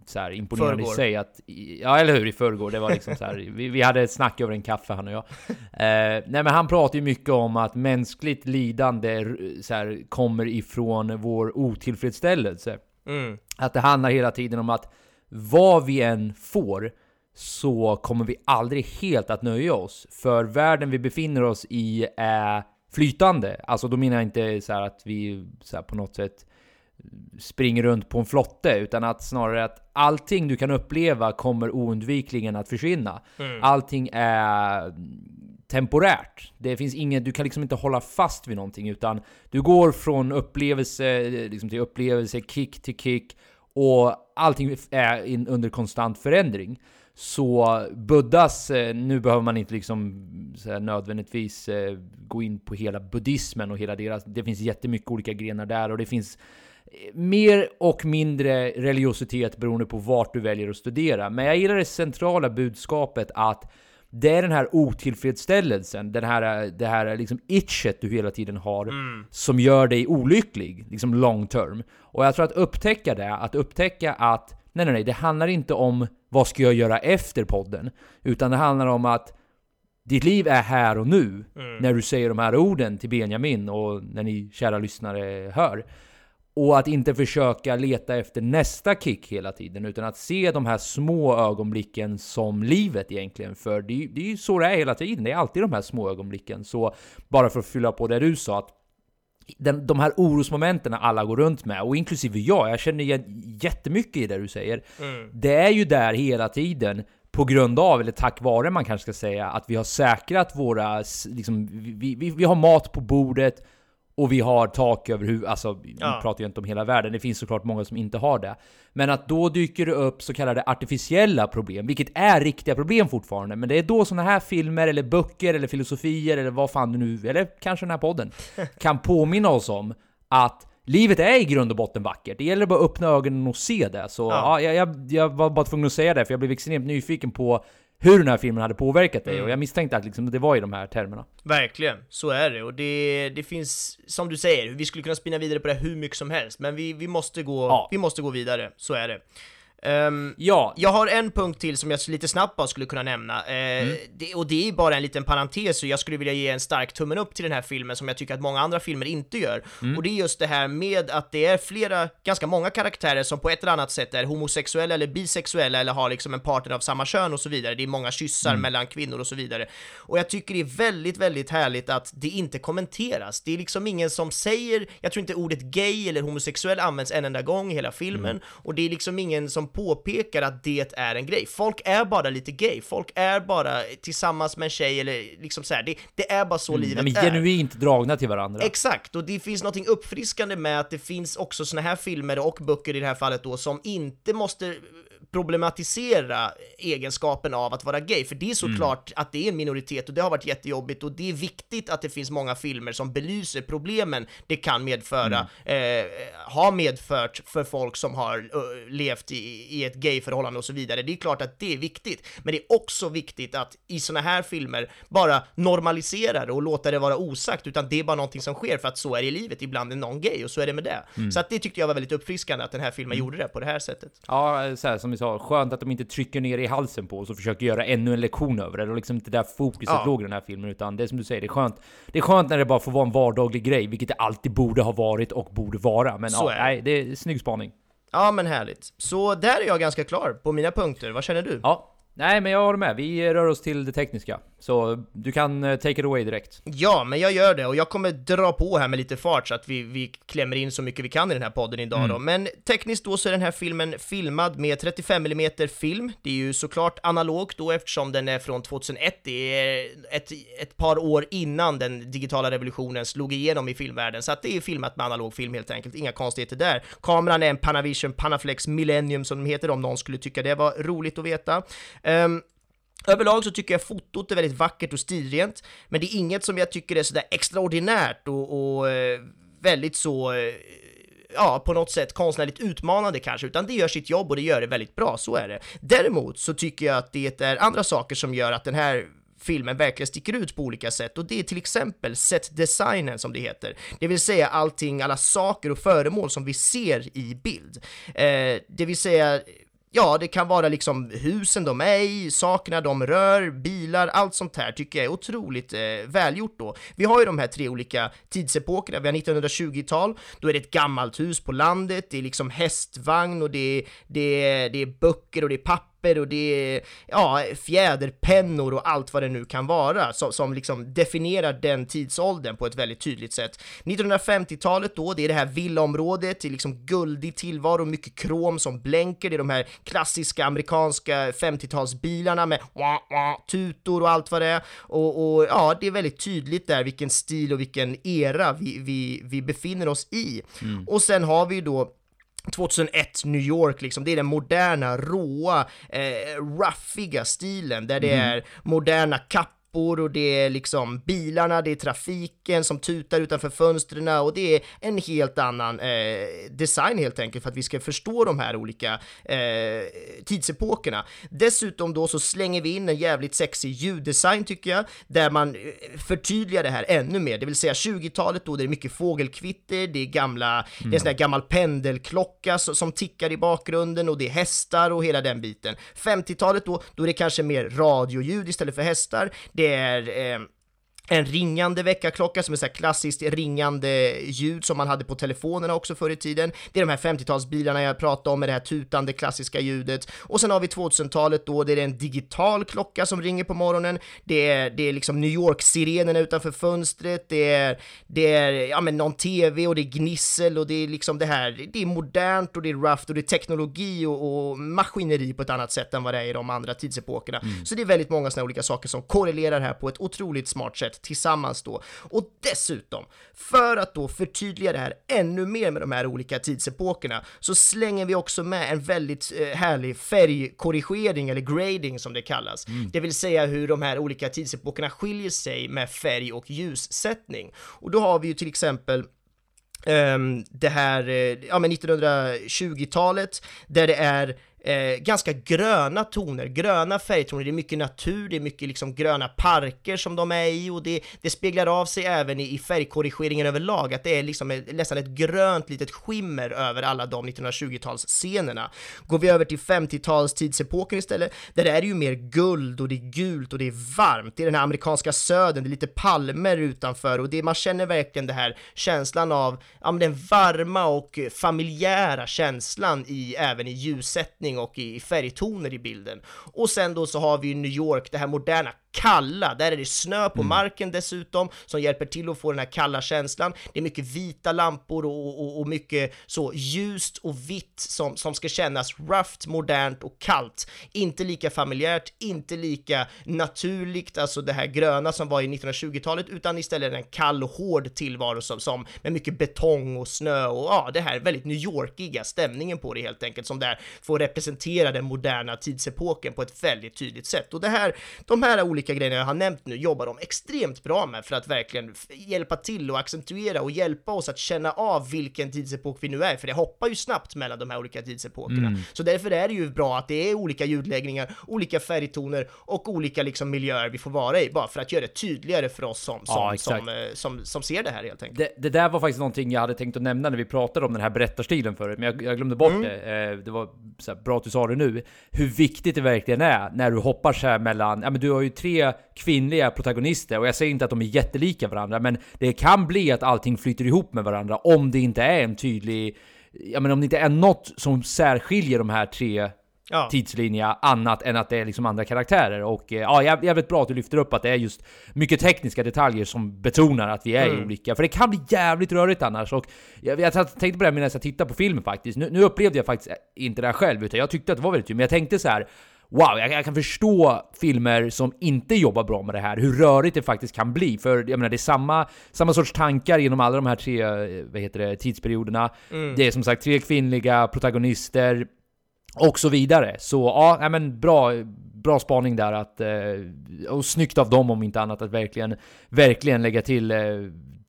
så här imponerande Förrgår. i sig att, ja eller hur, i förrgår, det var liksom så här, (laughs) vi, vi hade ett snack över en kaffe han och jag. Eh, nej men han pratar ju mycket om att mänskligt lidande så här, kommer ifrån vår otillfredsställelse. Mm. Att det handlar hela tiden om att vad vi än får så kommer vi aldrig helt att nöja oss. För världen vi befinner oss i är flytande. Alltså då menar jag inte så att vi så på något sätt springer runt på en flotte, utan att snarare att allting du kan uppleva kommer oundvikligen att försvinna. Allting är temporärt. Det finns inget, du kan liksom inte hålla fast vid någonting, utan du går från upplevelse liksom till upplevelse, kick till kick, och allting är in, under konstant förändring. Så Buddhas, eh, nu behöver man inte liksom här, nödvändigtvis eh, gå in på hela buddhismen och hela deras, det finns jättemycket olika grenar där och det finns mer och mindre religiositet beroende på vart du väljer att studera. Men jag gillar det centrala budskapet att det är den här otillfredsställelsen, den här, det här liksom itchet du hela tiden har, som gör dig olycklig, liksom long term. Och jag tror att upptäcka det, att upptäcka att nej, nej, nej, det handlar inte om vad ska jag göra efter podden, utan det handlar om att ditt liv är här och nu, när du säger de här orden till Benjamin och när ni kära lyssnare hör. Och att inte försöka leta efter nästa kick hela tiden, utan att se de här små ögonblicken som livet egentligen. För det, är- det är ju så det är hela tiden, det är alltid de här små ögonblicken. Så bara för att fylla på det du sa, att den, de här orosmomenten alla går runt med, och inklusive jag, jag känner igen jättemycket i det du säger. Det är ju där hela tiden, på grund av, eller tack vare man kanske ska säga, att vi har säkrat våra, liksom, vi, vi, vi har mat på bordet, och vi har tak över huvudet, alltså Ja. vi pratar ju inte om hela världen, det finns såklart många som inte har det. Men att då dyker det upp så kallade artificiella problem, vilket är riktiga problem fortfarande. Men det är då såna här filmer, eller böcker, eller filosofier, eller vad fan du nu, eller kanske den här podden, (laughs) kan påminna oss om att livet är i grund och botten vackert. Det gäller bara att öppna ögonen och se det. Så ja. jag, jag, jag var bara tvungen att säga det, för jag blev extremt nyfiken på hur den här filmen hade påverkat dig, och jag misstänkte att liksom, det var i de här termerna. Verkligen, så är det. Och det, det finns, som du säger, vi skulle kunna spinna vidare på det hur mycket som helst, men vi, vi, måste, gå, Ja. vi måste gå vidare, så är det. Ehm, Ja, jag har en punkt till som jag lite snabbt bara skulle kunna nämna, eh, det, och det är bara en liten parentes, och jag skulle vilja ge en stark tummen upp till den här filmen som jag tycker att många andra filmer inte gör. Och det är just det här med att det är flera, ganska många karaktärer som på ett eller annat sätt är homosexuella eller bisexuella eller har liksom en partner av samma kön och så vidare. Det är många kyssar mellan kvinnor och så vidare. Och jag tycker det är väldigt, väldigt härligt att det inte kommenteras. Det är liksom ingen som säger, jag tror inte ordet gay eller homosexuell används en enda gång i hela filmen, och det är liksom ingen som påpekar att det är en grej. Folk är bara lite gay, folk är bara tillsammans med en tjej eller liksom så här. Det, det är bara så de livet är är. genuint dragna till varandra. Exakt, och det finns något uppfriskande med att det finns också såna här filmer och böcker i det här fallet då som inte måste problematisera egenskapen av att vara gay, för det är såklart att det är en minoritet och det har varit jättejobbigt och det är viktigt att det finns många filmer som belyser problemen det kan medföra, eh, har medfört för folk som har eh, levt i, i ett gayförhållande och så vidare. Det är klart att det är viktigt, men det är också viktigt att i såna här filmer bara normalisera det och låta det vara osagt, utan det är bara någonting som sker för att så är det i livet, ibland är någon gay och så är det med det. Så att det tyckte jag var väldigt uppfriskande att den här filmen gjorde det på det här sättet. Ja, så här, som sa, skönt att de inte trycker ner i halsen på oss och försöker göra ännu en lektion över det. Det var liksom inte där fokuset Ja. låg i den här filmen, utan det är som du säger, det är skönt. Det är skönt när det bara får vara en vardaglig grej, vilket det alltid borde ha varit och borde vara. Men ja, nej, det är snygg spaning. Ja, men härligt. Så där är jag ganska klar på mina punkter. Vad känner du? Ja, nej, men jag håller med. Vi rör oss till det tekniska, så du kan eh, take it away direkt. Ja, men jag gör det och jag kommer dra på här med lite fart så att vi, vi klämmer in så mycket vi kan i den här podden idag då. Men tekniskt då så är den här filmen filmad med 35 mm film. Det är ju såklart analogt då eftersom den är från 2001. Det är ett, ett par år innan den digitala revolutionen slog igenom i filmvärlden. Så att det är filmat med analog film helt enkelt. Inga konstigheter där. Kameran är en Panavision Panaflex Millennium som de heter om någon skulle tycka det var roligt att veta. Ehm, Överlag så tycker jag fotot är väldigt vackert och stilrent, men det är inget som jag tycker är sådär extraordinärt och, och eh, väldigt så, eh, ja, på något sätt konstnärligt utmanande kanske, utan det gör sitt jobb och det gör det väldigt bra, så är det. Däremot så tycker jag att det är andra saker som gör att den här filmen verkligen sticker ut på olika sätt och det är till exempel setdesignen som det heter, det vill säga allting, alla saker och föremål som vi ser i bild. Eh, det vill säga Ja, det kan vara liksom husen de är i, sakerna de rör, bilar, allt sånt här tycker jag är otroligt eh, välgjort då. Vi har ju de här tre olika tidsepokerna, vi har 1920-tal, då är det ett gammalt hus på landet, det är liksom hästvagn och det är, det är, det är böcker och det är papper och det är ja, fjäderpennor och allt vad det nu kan vara som, som liksom definierar den tidsåldern på ett väldigt tydligt sätt. 1950-talet då, det är det här villaområdet, det är liksom guldig tillvaro, mycket krom som blänker, det är de här klassiska amerikanska 50-talsbilarna med wah, wah, tutor och allt vad det är. Och, och ja, det är väldigt tydligt där vilken stil och vilken era vi, vi, vi befinner oss i. Och sen har vi då 2001 New York liksom, det är den moderna, råa, eh, ruffiga stilen där det är moderna kappor lampor och det är liksom bilarna, det är trafiken som tutar utanför fönstren och det är en helt annan eh, design helt enkelt för att vi ska förstå de här olika eh, tidsepokerna. Dessutom då så slänger vi in en jävligt sexig ljuddesign tycker jag, där man eh, förtydligar det här ännu mer, det vill säga 20-talet då det är mycket fågelkvitter, det är gamla, mm. det är en sån här gammal pendelklocka som tickar i bakgrunden och det är hästar och hela den biten. 50-talet då, då är det kanske mer radioljud istället för hästar, det är eh, en ringande väckarklocka som är så här klassiskt ringande ljud som man hade på telefonerna också förr i tiden. Det är de här 50-talsbilarna jag pratade om med det här tutande klassiska ljudet. Och sen har vi 2000-talet då, det är en digital klocka som ringer på morgonen. Det är, det är liksom New York-sirenerna utanför fönstret, det är, det är ja, men någon tv och det är gnissel och det är liksom det här, det är modernt och det är rough och det är teknologi och, och maskineri på ett annat sätt än vad det är i de andra tidsepokerna. Mm. Så det är väldigt många sådana olika saker som korrelerar här på ett otroligt smart sätt tillsammans då. Och dessutom, för att då förtydliga det här ännu mer med de här olika tidsepokerna, så slänger vi också med en väldigt eh, härlig färgkorrigering, eller grading som det kallas. Mm. Det vill säga hur de här olika tidsepokerna skiljer sig med färg och ljussättning. Och då har vi ju till exempel Um, det här, uh, ja men 1920-talet, där det är eh, ganska gröna toner, gröna färgtoner, det är mycket natur, det är mycket liksom gröna parker som de är i och det, det speglar av sig även i, i färgkorrigeringen överlag, att det är liksom ett, nästan ett grönt litet skimmer över alla de 1920-talsscenerna. Går vi över till 50-talstidsepoken istället, där är det ju mer guld och det är gult och det är varmt, det är den här amerikanska södern, det är lite palmer utanför och det, man känner verkligen det här känslan av, ja men den varma och familjära känslan i, även i ljussättning och i färgtoner i bilden. Och sen då så har vi New York, det här moderna kalla, där är det snö på mm. marken dessutom som hjälper till att få den här kalla känslan. Det är mycket vita lampor och, och, och mycket så ljust och vitt som, som ska kännas rough, modernt och kallt. Inte lika familjärt, inte lika naturligt, alltså det här gröna som var i 1920-talet, utan istället en kall och hård tillvaro som, som med mycket betong och snö och ja, det här väldigt New Yorkiga stämningen på det helt enkelt som där får representera den moderna tidsepoken på ett väldigt tydligt sätt. Och det här, de här olika olika grejerna jag har nämnt nu jobbar de extremt bra med för att verkligen hjälpa till och accentuera och hjälpa oss att känna av vilken tidsepok vi nu är, för det hoppar ju snabbt mellan de här olika tidsepokerna. Mm. Så därför är det ju bra att det är olika ljudläggningar, olika färgtoner och olika liksom miljöer vi får vara i, bara för att göra det tydligare för oss som, som, ja, som, eh, som, som, ser det här helt enkelt. Det, det, där var faktiskt någonting jag hade tänkt att nämna när vi pratade om den här berättarstilen förut, men jag, jag glömde bort mm. det. Eh, det var bra att du sa det nu. Hur viktigt det verkligen är när du hoppar så här mellan, ja men du har ju tre kvinnliga protagonister och jag säger inte att de är jättelika varandra, men det kan bli att allting flyter ihop med varandra om det inte är en tydlig, ja men om det inte är något som särskiljer de här tre ja. tidslinjer annat än att det är liksom andra karaktärer. Och eh, ja, jävligt bra att du lyfter upp att det är just mycket tekniska detaljer som betonar att vi är mm. olika. För det kan bli jävligt rörigt annars. Och jag, jag tänkte på det medan jag tittade på filmen faktiskt. Nu, nu upplevde jag faktiskt inte det här själv, utan jag tyckte att det var väldigt kul. Men jag tänkte så här wow, jag, jag, kan förstå filmer som inte jobbar bra med det här, hur rörigt det faktiskt kan bli. För jag menar, det är samma, samma sorts tankar genom alla de här tre vad heter det, tidsperioderna. Mm. Det är som sagt tre kvinnliga protagonister, och så vidare. Så ja, men bra, bra spaning där att, eh, och snyggt av dem om inte annat att verkligen, verkligen lägga till eh,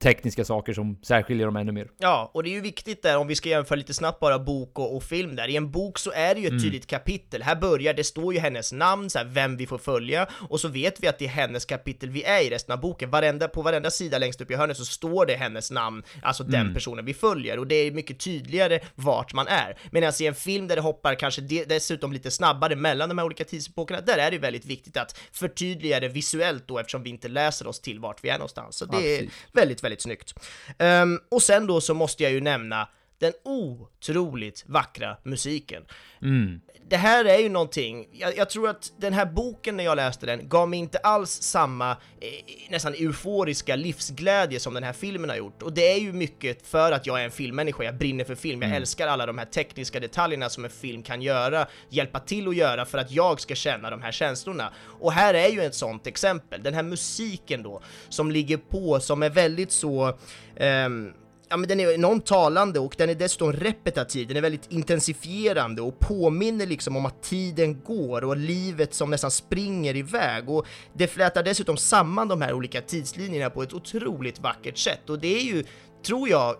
tekniska saker som särskiljer dem ännu mer. Ja, och det är ju viktigt där om vi ska jämföra lite snabbt bara bok och, och film där. I en bok så är det ju ett mm. tydligt kapitel. Här börjar, det står ju hennes namn, så här, vem vi får följa, och så vet vi att det är hennes kapitel vi är i resten av boken. Varenda, på varenda sida längst upp i hörnet så står det hennes namn, alltså mm. den personen vi följer, och det är mycket tydligare vart man är. Medan i en film där det hoppar kanske de, dessutom lite snabbare mellan de här olika tidsepokerna, där är det väldigt viktigt att förtydliga det visuellt då eftersom vi inte läser oss till vart vi är någonstans. Så det ja, är väldigt, väldigt väldigt snyggt. Um, och sen då så måste jag ju nämna den otroligt vackra musiken. Mm. Det här är ju någonting, jag, jag, tror att den här boken när jag läste den gav mig inte alls samma eh, nästan euforiska livsglädje som den här filmen har gjort. Och det är ju mycket för att jag är en filmmänniska, jag brinner för film, jag mm. älskar alla de här tekniska detaljerna som en film kan göra, hjälpa till att göra för att jag ska känna de här känslorna. Och här är ju ett sånt exempel, den här musiken då, som ligger på, som är väldigt så um, ja men den är enormt talande och den är dessutom repetitiv, den är väldigt intensifierande och påminner liksom om att tiden går och livet som nästan springer iväg. Och det flätar dessutom samman de här olika tidslinjerna på ett otroligt vackert sätt. Och det är ju tror jag,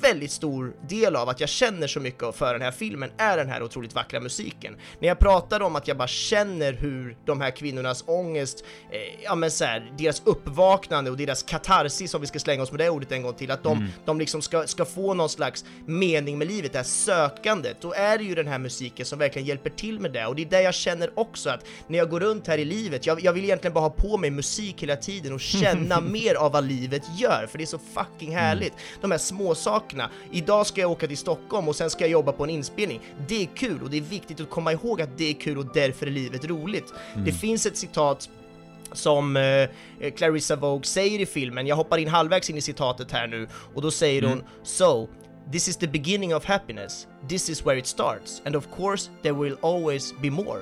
väldigt stor del av att jag känner så mycket för den här filmen är den här otroligt vackra musiken. När jag pratar om att jag bara känner hur de här kvinnornas ångest, eh, ja men så här, deras uppvaknande och deras katarsis, om vi ska slänga oss med det ordet en gång till, att de, Mm. de liksom ska, ska få någon slags mening med livet, det här sökandet, då är det ju den här musiken som verkligen hjälper till med det och det är det jag känner också att när jag går runt här i livet, jag, jag vill egentligen bara ha på mig musik hela tiden och känna (laughs) mer av vad livet gör, för det är så fucking härligt. De här små sakerna. Idag ska jag åka till Stockholm och sen ska jag jobba på en inspelning. Det är kul och det är viktigt att komma ihåg att det är kul och därför är livet roligt. Det finns ett citat som eh, Clarissa Vogue säger i filmen, jag hoppar in halvvägs in i citatet här nu, och då säger hon So, this is the beginning of happiness, this is where it starts, and of course there will always be more.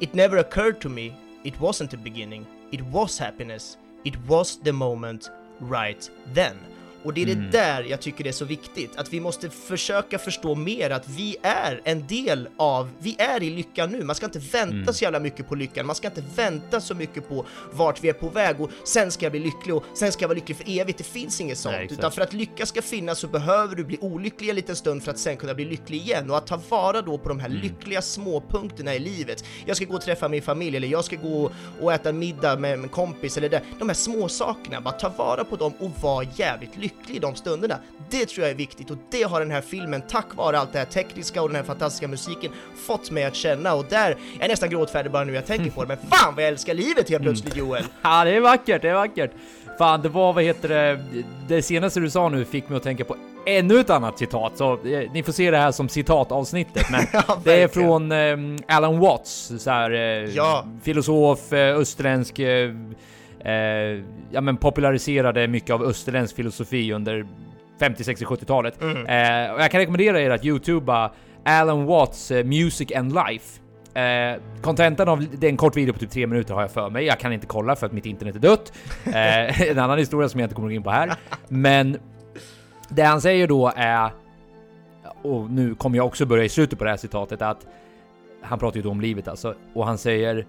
It never occurred to me, it wasn't the beginning, it was happiness, it was the moment right then. Och det är det där jag tycker det är så viktigt, att vi måste försöka förstå mer att vi är en del av, vi är i lyckan nu, man ska inte vänta så jävla mycket på lyckan, man ska inte vänta så mycket på vart vi är på väg och sen ska jag bli lycklig och sen ska jag vara lycklig för evigt, det finns inget sånt. Nej, utan för att lycka ska finnas så behöver du bli olycklig en liten stund för att sen kunna bli lycklig igen. Och att ta vara då på de här lyckliga småpunkterna i livet. Jag ska gå och träffa min familj eller jag ska gå och äta middag med en kompis eller det. De här små sakerna, bara ta vara på dem och vara jävligt lycklig i de stunderna. Det tror jag är viktigt och det har den här filmen tack vare allt det här tekniska och den här fantastiska musiken fått mig att känna och där, jag är nästan gråtfärdig bara nu jag tänker på det, men (laughs) fan vad jag älskar livet helt plötsligt Joel! (laughs) Ja, det är vackert, det är vackert. Fan, det var, vad heter det, det senaste du sa nu fick mig att tänka på ännu ett annat citat, så eh, ni får se det här som citatavsnittet, men (laughs) Ja, det är från eh, Alan Watts, så här, eh, Ja. filosof, eh, österländsk, eh, eh, ja men populariserade mycket av österländsk filosofi under 50, 60, 70-talet. Mm. Eh, och jag kan rekommendera er att youtuba Alan Watts eh, Music and Life. Eh, Kontentan av det är en kort video på typ tre minuter har jag för mig. Jag kan inte kolla för att mitt internet är dött. (laughs) Eh, en annan historia som jag inte kommer gå in på här. Men det han säger då är, och nu kommer jag också börja i slutet på det här citatet, att han pratar ju då om livet alltså, och han säger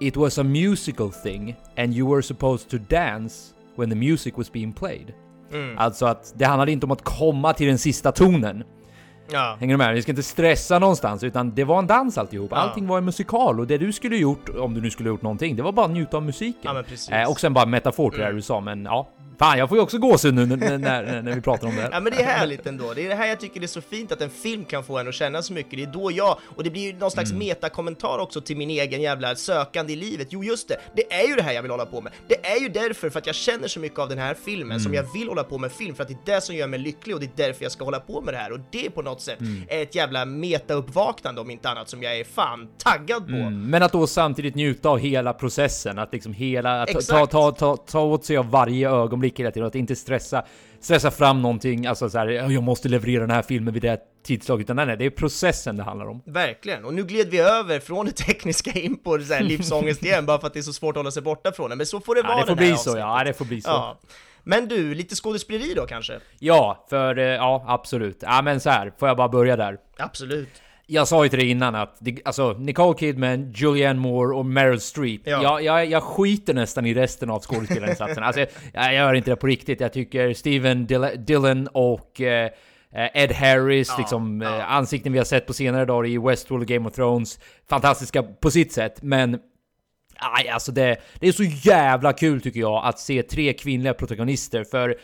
It was a musical thing and you were supposed to dance when the music was being played. Mm. Alltså att det handlade inte om att komma till den sista tonen. Ja. Hänger du med? Vi ska inte stressa någonstans, utan det var en dans alltihop. Ja. Allting var en musikal och det du skulle gjort, om du nu skulle gjort någonting, det var bara att njuta av musiken. Ja. Eh, och sen bara metafor till det Mm. du sa, men ja. Fan, jag får ju också gåshud nu när, när, när, vi pratar om det här. Ja men det är härligt ändå, det är det här jag tycker det är så fint att en film kan få en att känna så mycket, det är då jag, och det blir ju någon slags metakommentar också till min egen jävla sökande i livet, jo just det, det är ju det här jag vill hålla på med, det är ju därför för att jag känner så mycket av den här filmen som jag vill hålla på med film, för att det är det som gör mig lycklig och det är därför jag ska hålla på med det här, och det på något sätt är ett jävla metauppvaknande om inte annat som jag är fan taggad på. Mm, men att då samtidigt njuta av hela processen, att liksom hela, att ta, ta, ta, ta åt sig av varje ögonblick hela tiden, att inte stressa, stressa fram någonting, alltså så här, "Ja, jag måste leverera den här filmen vid det här tidslaget, utan nej, nej, det är processen det handlar om. Verkligen, och nu gled vi över från det tekniska in på så här livsångest igen, bara för att det är så svårt att hålla sig borta från det, men så får det vara Ja, det får den här bli så, avsnittet. ja, det får bli så. Ja. Men du, lite skådespeleri då kanske? Ja, för eh, ja, absolut. Ja, men så här, får jag bara börja där. Absolut. Jag sa ju till dig innan att det, alltså Nicole Kidman, Julianne Moore och Meryl Streep. Ja. Jag, jag, jag skiter nästan i resten av skådespelarinsatsen. alltså, jag, jag gör inte det på riktigt. Jag tycker Steven Dillon och eh, Ed Harris, Ja, liksom ja. eh, ansikten vi har sett på senare dagar i Westworld och Game of Thrones. Fantastiska på sitt sätt, men Aj, alltså det, det är så jävla kul tycker jag att se tre kvinnliga protagonister för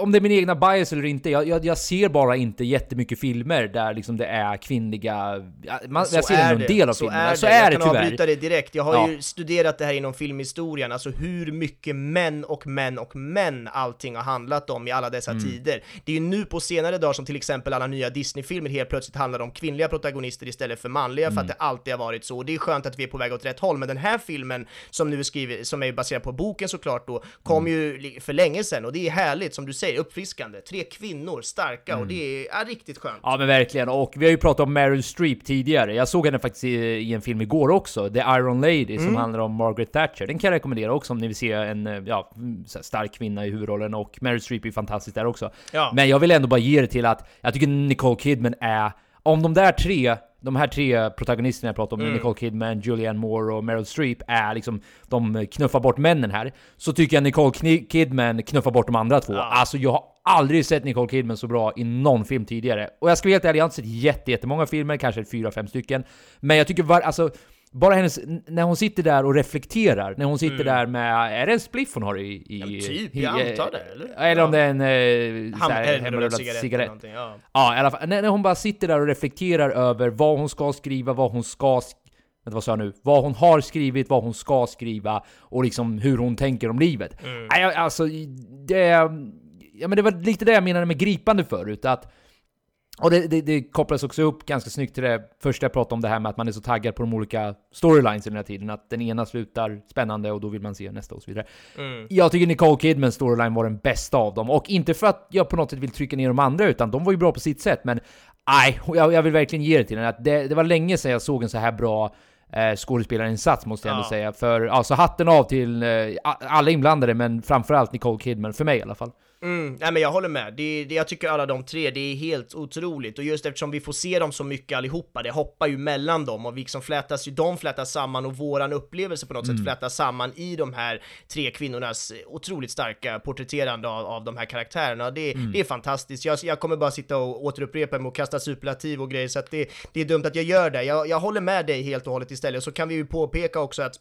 om det är min egna bias eller inte, jag, jag, jag ser bara inte jättemycket filmer där liksom det är kvinnliga... Man, jag ser är en del av så filmerna, är så det. är jag det kan tyvärr. avbryta det direkt. Jag har Ja. ju studerat det här inom filmhistorien, alltså hur mycket män och män och män allting har handlat om i alla dessa Mm. tider. Det är ju nu på senare dagar som till exempel alla nya Disney-filmer helt plötsligt handlar om kvinnliga protagonister istället för manliga, Mm. för att det alltid har varit så. Och det är skönt att vi är på väg åt rätt håll, men den här filmen som nu är skriven, som är baserad på boken såklart då, kom Mm. ju för länge sedan och det är härligt. Som du säger, uppfriskande. Tre kvinnor, starka, och det är, är riktigt skönt. Ja men verkligen, och vi har ju pratat om Meryl Streep tidigare. Jag såg henne faktiskt i, i en film igår också, The Iron Lady, som handlar om Margaret Thatcher. Den kan jag rekommendera också om ni vill se en ja, mm, stark kvinna i huvudrollen, och Meryl Streep är fantastisk där också. Ja. Men jag vill ändå bara ge det till att jag tycker Nicole Kidman är, om de där tre de här tre protagonisterna jag pratar om, Nicole Kidman, Julianne Moore och Meryl Streep, är liksom de knuffar bort männen här. Så tycker jag Nicole Kidman knuffar bort de andra två. Alltså jag har aldrig sett Nicole Kidman så bra i någon film tidigare. Och jag ska vara helt ärlig, jag har inte sett jätte, jättemånga filmer, kanske fyra, fem stycken. Men jag tycker var, alltså, bara hennes, när hon sitter där och reflekterar, när hon sitter där med, är det en spliff hon har i... i men typ, i, jag antar det, eller? Eller om Ja. det är en... Eh, Ham- hemrullad cigarett, någonting, ja. Ja, i alla fall. När, när hon bara sitter där och reflekterar över vad hon ska skriva, vad hon ska sk- Vänta, vad sa jag nu? Vad hon har skrivit, vad hon ska skriva och liksom hur hon tänker om livet. Mm. Alltså, det... Ja, men det var lite det jag menade med gripande förut, att... Och det, det, det kopplas också upp ganska snyggt till det första jag pratade om, det här med att man är så taggad på de olika storylines i den här tiden. Att den ena slutar spännande och då vill man se nästa och så vidare. Jag tycker Nicole Kidmans storyline var den bästa av dem. Och inte för att jag på något sätt vill trycka ner de andra, utan de var ju bra på sitt sätt. Men nej, jag, jag vill verkligen ge det till den. Att det, det var länge sedan jag såg en så här bra eh, skådespelarinsats måste jag ändå Ja. säga. För alltså hatten av till eh, alla inblandade, men framförallt Nicole Kidman, för mig i alla fall. Mm, nej men jag håller med. Det, det, jag tycker alla de tre, det är helt otroligt. Och just eftersom vi får se dem så mycket allihopa, det hoppar ju mellan dem och vi liksom flätas ju, de flätas samman och våran upplevelse på något sätt flätas samman i de här tre kvinnornas otroligt starka porträtterande av, av de här karaktärerna. Det, det är fantastiskt. Jag, jag kommer bara sitta och återupprepa mig och kasta superlativ och grejer, så att det, det är dumt att jag gör det. Jag, jag håller med dig helt och hållet istället. Så kan vi ju påpeka också att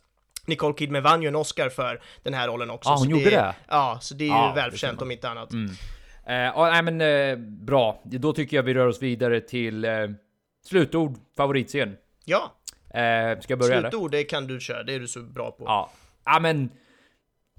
Nicole Kidman vann ju en Oscar för den här rollen också. Ja, hon så gjorde det? är- Ja, så det är ju det ser välförtjänt om inte annat. Eh, ja, nej men eh, bra. Då tycker jag vi rör oss vidare till eh, slutord, favoritscen. Ja, Eh, ska jag börja eller? slutord det kan du köra, det är du så bra på. Ja. ja, men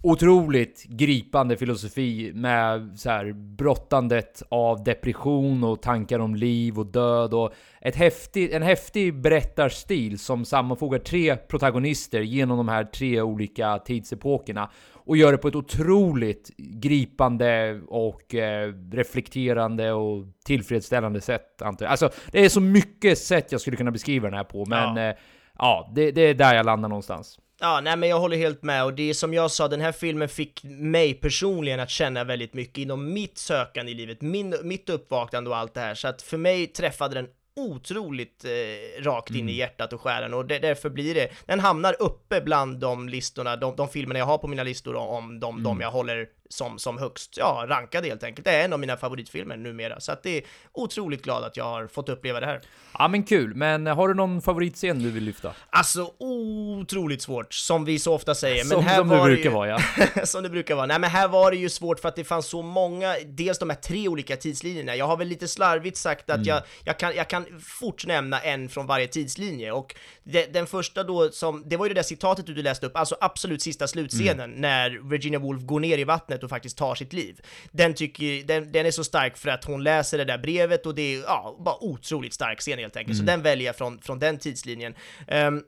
otroligt gripande filosofi med så här brottandet av depression och tankar om liv och död och ett häftig, en häftig berättarstil som sammanfogar tre protagonister genom de här tre olika tidsepokerna och gör det på ett otroligt gripande och eh, reflekterande och tillfredsställande sätt. Antar jag. Alltså, det är så mycket sätt jag skulle kunna beskriva den här på, men ja, eh, ja det, det är där jag landar någonstans. Ja, nej men jag håller helt med. Och det är som jag sa, den här filmen fick mig personligen att känna väldigt mycket inom mitt sökande i livet, min, mitt uppvaknande och allt det här, så att för mig träffade den otroligt eh, rakt in i hjärtat och själen. Och det, därför blir det, den hamnar uppe bland de listorna, de, de filmerna jag har på mina listor om de, de jag håller som, som högst, ja, rankade helt enkelt. Det är en av mina favoritfilmer numera, så att det är otroligt glad att jag har fått uppleva det här. Ja men kul, men har du någon favoritscen du vill lyfta? Alltså otroligt svårt, som vi så ofta säger. Men Som, här som det var brukar ju... vara ja. (laughs) som det brukar vara. Nej men här var det ju svårt för att det fanns så många, dels de här tre olika tidslinjerna. Jag har väl lite slarvigt sagt att jag, jag, kan, jag kan fort nämna en från varje tidslinje och det, den första då som, det var ju det där citatet du läste upp, alltså absolut sista slutscenen när Virginia Woolf går ner i vattnet och faktiskt tar sitt liv. Den tycker, den, den är så stark för att hon läser det där brevet och det är, ja, bara otroligt stark scen helt enkelt. Så den väljer jag från, från den tidslinjen. Ehm,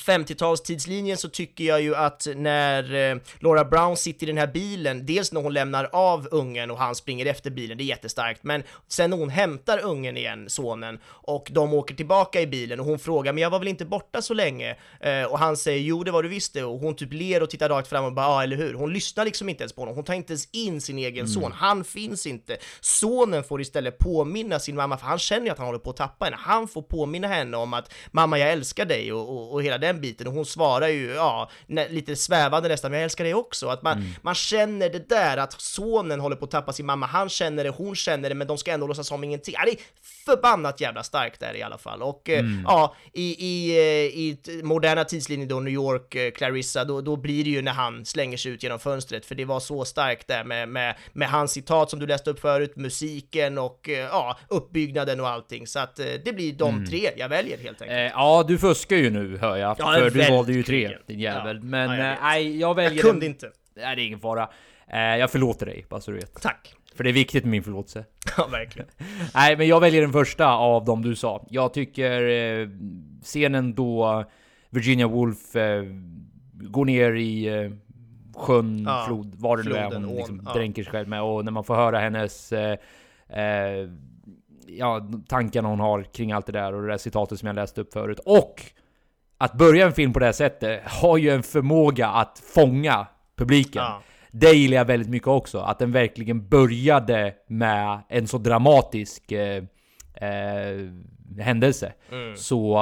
50-talstidslinjen så tycker jag ju att när eh, Laura Brown sitter i den här bilen, dels när hon lämnar av ungen och han springer efter bilen, det är jättestarkt, men sen när hon hämtar ungen igen, sonen, och de åker tillbaka i bilen och hon frågar “men jag var väl inte borta så länge?” eh, och han säger “jo det var du visst det” och hon typ ler och tittar rakt fram och bara “ja eller hur?” Hon lyssnar liksom inte ens på honom, hon tar inte ens in sin egen son, han finns inte. Sonen får istället påminna sin mamma, för han känner ju att han håller på att tappa henne, han får påminna henne om att “mamma jag älskar dig” och, och, och hela den biten och hon svarar ju ja, lite svävande nästan, men jag älskar dig också. Att man, man känner det där att sonen håller på att tappa sin mamma, han känner det, hon känner det, men de ska ändå låtsas som ingenting. Ja, det är förbannat jävla starkt där i alla fall. Och eh, ja, i, i, eh, i moderna tidslinjen då, New York, eh, Clarissa, då, då blir det ju när han slänger sig ut genom fönstret, för det var så starkt där med, med, med hans citat som du läste upp förut, musiken och ja, uppbyggnaden och allting. Så att det blir de tre jag väljer helt enkelt. Eh, ja, du fuskar ju nu hör jag, Ja, för du valde ju tre, din jävel. Ja. Men jag eh, vet. nej, jag väljer jag kunde den- inte. Nej, det är ingen fara. Eh, jag förlåter dig, bara så du vet. Tack. För det är viktigt med min förlåtelse. (laughs) Ja, verkligen. (laughs) Nej, men jag väljer den första av dem du sa. Jag tycker eh, scenen då Virginia Woolf går ner i... Sjön, Ja, flod, vad det nu är hon liksom ja. dränker sig själv med. Och när man får höra hennes eh, eh, ja, tankarna hon har kring allt det där och det där citatet som jag läste upp förut. Och att börja en film på det här sättet har ju en förmåga att fånga publiken. Ja. Det gillar jag väldigt mycket också, att den verkligen började med en så dramatisk eh, eh, händelse. Mm. Så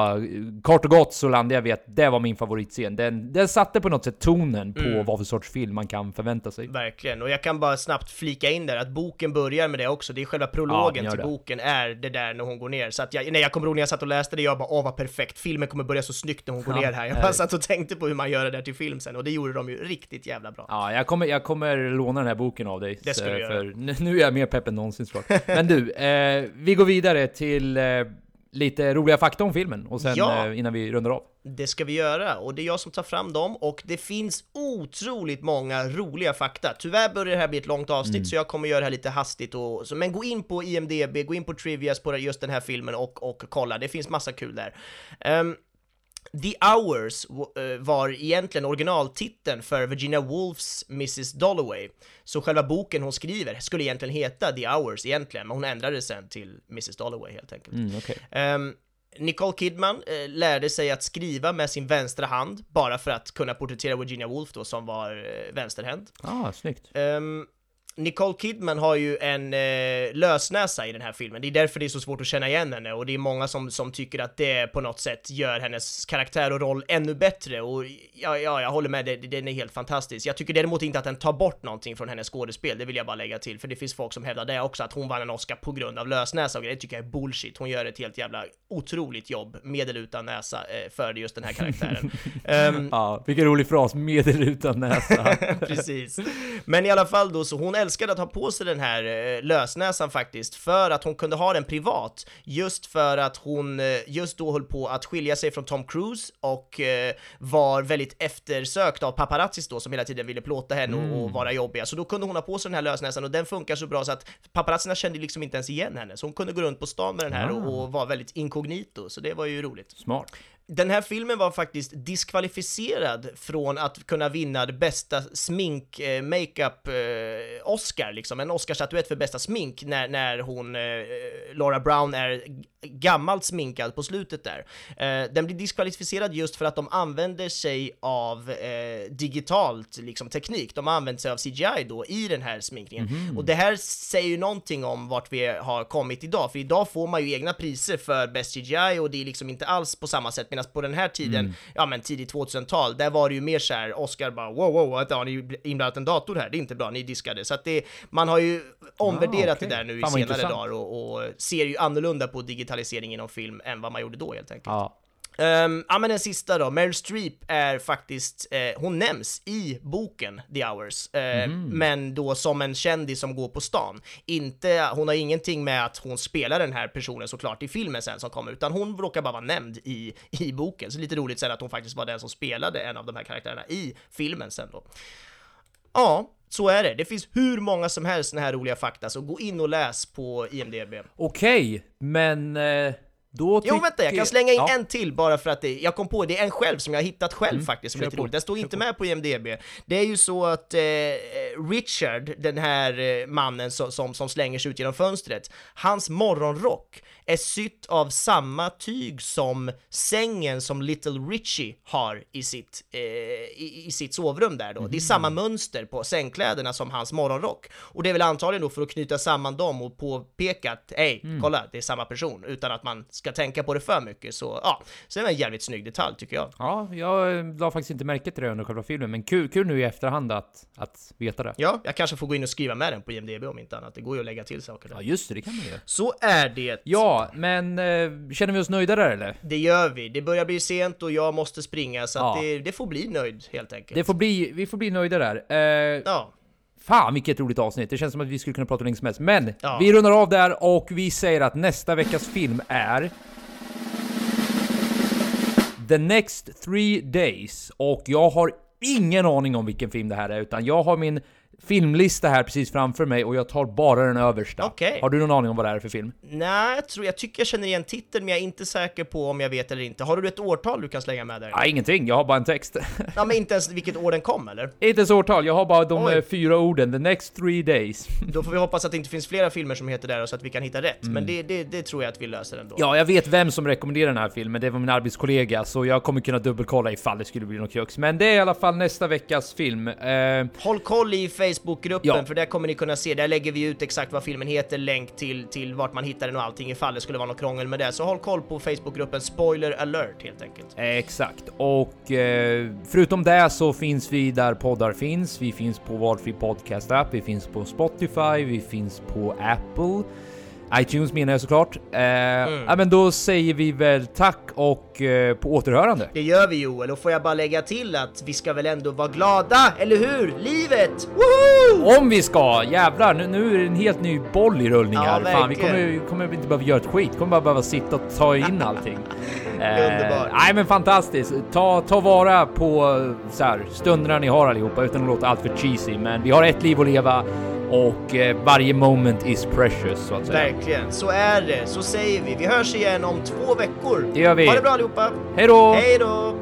kort och gott så landade jag vid att det var min favoritscen. Den, den satte på något sätt tonen på Mm. vad för sorts film man kan förvänta sig. Verkligen, och jag kan bara snabbt flika in där att boken börjar med det också. Det är själva prologen gör till boken är det där när hon går ner. Så att jag, när jag kommer ihåg när jag satt och läste det, jag bara åh vad perfekt, filmen kommer börja så snyggt när hon går Ja, ner här. Jag bara satt och tänkte på hur man gör det där till film sen, och det gjorde de ju riktigt jävla bra. Ja, jag kommer, jag kommer låna den här boken av dig. Det ska du göra. Nu, är jag mer pepp än någonsin såklart. Men du, eh, vi går vidare till eh, lite roliga fakta om filmen. Och sen Ja. eh, innan vi rundar av. Det ska vi göra, och det är jag som tar fram dem, och det finns otroligt många roliga fakta. Tyvärr börjar det här bli ett långt avsnitt, Mm. så jag kommer göra det här lite hastigt och så, men gå in på IMDB, gå in på Trivias på just den här filmen och, och kolla, det finns massa kul där. Ehm, The Hours eh, var egentligen originaltiteln för Virginia Woolfs Mrs Dalloway. Så själva boken hon skriver skulle egentligen heta The Hours egentligen, men hon ändrade sen till Mrs Dalloway helt enkelt. Mm, okej. Ehm, Nicole Kidman eh, lärde sig att skriva med sin vänstra hand, bara för att kunna porträttera Virginia Woolf då, som var eh, vänsterhänt. Ah, snyggt. Ehm, Nicole Kidman har ju en eh, lösnäsa i den här filmen, det är därför det är så svårt att känna igen henne och det är många som, som tycker att det på något sätt gör hennes karaktär och roll ännu bättre och ja, ja jag håller med, det, den är helt fantastisk. Jag tycker däremot inte att den tar bort någonting från hennes skådespel, det vill jag bara lägga till, för det finns folk som hävdar det också, att hon vann en Oscar på grund av lösnäsa och det tycker jag är bullshit. Hon gör ett helt jävla otroligt jobb, med eller utan näsa, eh, för just den här karaktären. (laughs) Ehm, Ja, vilken rolig fras. Medel utan näsa. (laughs) Precis. Men i alla fall då, så hon älskade att ha på sig den här eh, lösnäsan faktiskt, för att hon kunde ha den privat, just för att hon eh, just då höll på att skilja sig från Tom Cruise och eh, var väldigt eftersökt av paparazzis då, som hela tiden ville plåta henne och, och vara jobbiga. Så då kunde hon ha på sig den här lösnäsan och den funkar så bra så att paparazzerna kände liksom inte ens igen henne, så hon kunde gå runt på stan med den här och, och var väldigt inkognito, så det var ju roligt. Smart. Den här filmen var faktiskt diskvalificerad från att kunna vinna det bästa smink, eh, makeup, eh, Oscar, liksom. En Oscarsstatuett för bästa smink när, när hon, eh, Laura Brown, är gammalt sminkad på slutet där. Eh, den blir diskvalificerad just för att de använder sig av eh, digitalt liksom, teknik. De har använt sig av CGI då i den här sminkningen. Och det här säger ju någonting om vart vi har kommit idag, för idag får man ju egna priser för bäst CGI och det är liksom inte alls på samma sätt, medan på den här tiden, ja men tidigt 2000-tal, där var det ju mer så här, Oscar bara wow, wow, wow, har ni inblandat en dator här? Det är inte bra, ni diskade. Så att det, man har ju omvärderat Ah, okej. det där nu i Fan, senare dagar och, och ser ju annorlunda på digitalisering inom film än vad man gjorde då helt enkelt. Ja. Ehm, ja men den sista då, Meryl Streep är faktiskt, eh, hon nämns i boken The Hours, eh, men då som en kändis som går på stan. Inte, hon har ingenting med att hon spelar den här personen såklart i filmen sen som kommer, utan hon råkar bara vara nämnd i, i boken. Så lite roligt sen att hon faktiskt var den som spelade en av de här karaktärerna i filmen sen då. Ja, så är det. Det finns hur många som helst såna här roliga fakta, så gå in och läs på IMDB. Okej, men eh, då Jo vänta, jag kan slänga in Ja. en till bara för att det, jag kom på det är en själv som jag har hittat själv faktiskt som är lite roligt. Den står inte med på IMDB. Det är ju så att eh, Richard, den här eh, mannen som, som, som slänger sig ut genom fönstret, hans morgonrock är sytt av samma tyg som sängen som Little Richie har i sitt, eh, i, i sitt sovrum där då. Det är samma mönster på sängkläderna som hans morgonrock. Och det är väl antagligen då för att knyta samman dem och påpeka att hej, kolla, det är samma person, utan att man ska tänka på det för mycket. Så ja, så det var en jävligt snygg detalj tycker jag. Ja, jag eh, la faktiskt inte märke till det under själva filmen, men kul, kul nu i efterhand att, att veta det. Ja, jag kanske får gå in och skriva med den på IMDB om inte annat. Det går ju att lägga till saker Ja, där. just det, det kan man göra. Så är det. Ja, men eh, känner vi oss nöjda där eller? Det gör vi. Det börjar bli sent och jag måste springa så att Ja. det, det får bli nöjd helt enkelt. Det får bli, vi får bli nöjda där. Eh, Ja, Fan vilket roligt avsnitt, det känns som att vi skulle kunna prata länge som helst. Men Ja. vi rundar av där och vi säger att nästa veckas film är... The Next Three Days. Och jag har ingen aning om vilken film det här är, utan jag har min filmlista här precis framför mig och jag tar bara den översta. Okej. Har du någon aning om vad det är för film? Nej, jag, tror, jag tycker jag känner igen titeln, men jag är inte säker på om jag vet eller inte. Har du ett årtal du kan slänga med där? Nej, ingenting. Jag har bara en text. Ja, men inte ens vilket år den kom, eller? (laughs) inte ens årtal, jag har bara de Oj. eh, fyra orden. The next three days. (laughs) Då får vi hoppas att det inte finns flera filmer som heter det så att vi kan hitta rätt. Men det, det, det tror jag att vi löser ändå. Ja, jag vet vem som rekommenderar den här filmen. Det var min arbetskollega, så jag kommer kunna dubbelkolla ifall det skulle bli något krux. Men det är i alla fall nästa veckas film. Eh, Håll koll i Facebookgruppen, Ja. för där kommer ni kunna se, där lägger vi ut exakt vad filmen heter, länk till, till vart man hittar den och allting ifall det skulle vara något krångel med det. Så håll koll på Facebookgruppen Spoiler alert helt enkelt. Exakt, och eh, förutom det så finns vi där poddar finns. Vi finns på valfri podcast app, vi finns på Spotify, vi finns på Apple. iTunes menar jag såklart. Eh, ja, men då säger vi väl tack och eh, på återhörande. Det gör vi Joel, och får jag bara lägga till att vi ska väl ändå vara glada, eller hur? Livet! Woho! Om vi ska! Jävlar, nu, nu är det en helt ny boll i rullning Ja, här. Fan, vi kommer, kommer inte behöva göra ett skit. Vi kommer bara behöva sitta och ta in allting. (laughs) Eh, Underbart. Nej men fantastiskt. Ta, ta vara på eh, så här, stunderna ni har allihopa utan att låta allt för cheesy. Men vi har ett liv att leva och eh, varje moment is precious så att säga. Verkligen, så är det. Så säger vi. Vi hörs igen om två veckor. Det gör vi. Ha det bra allihopa. Hej då! Hej då!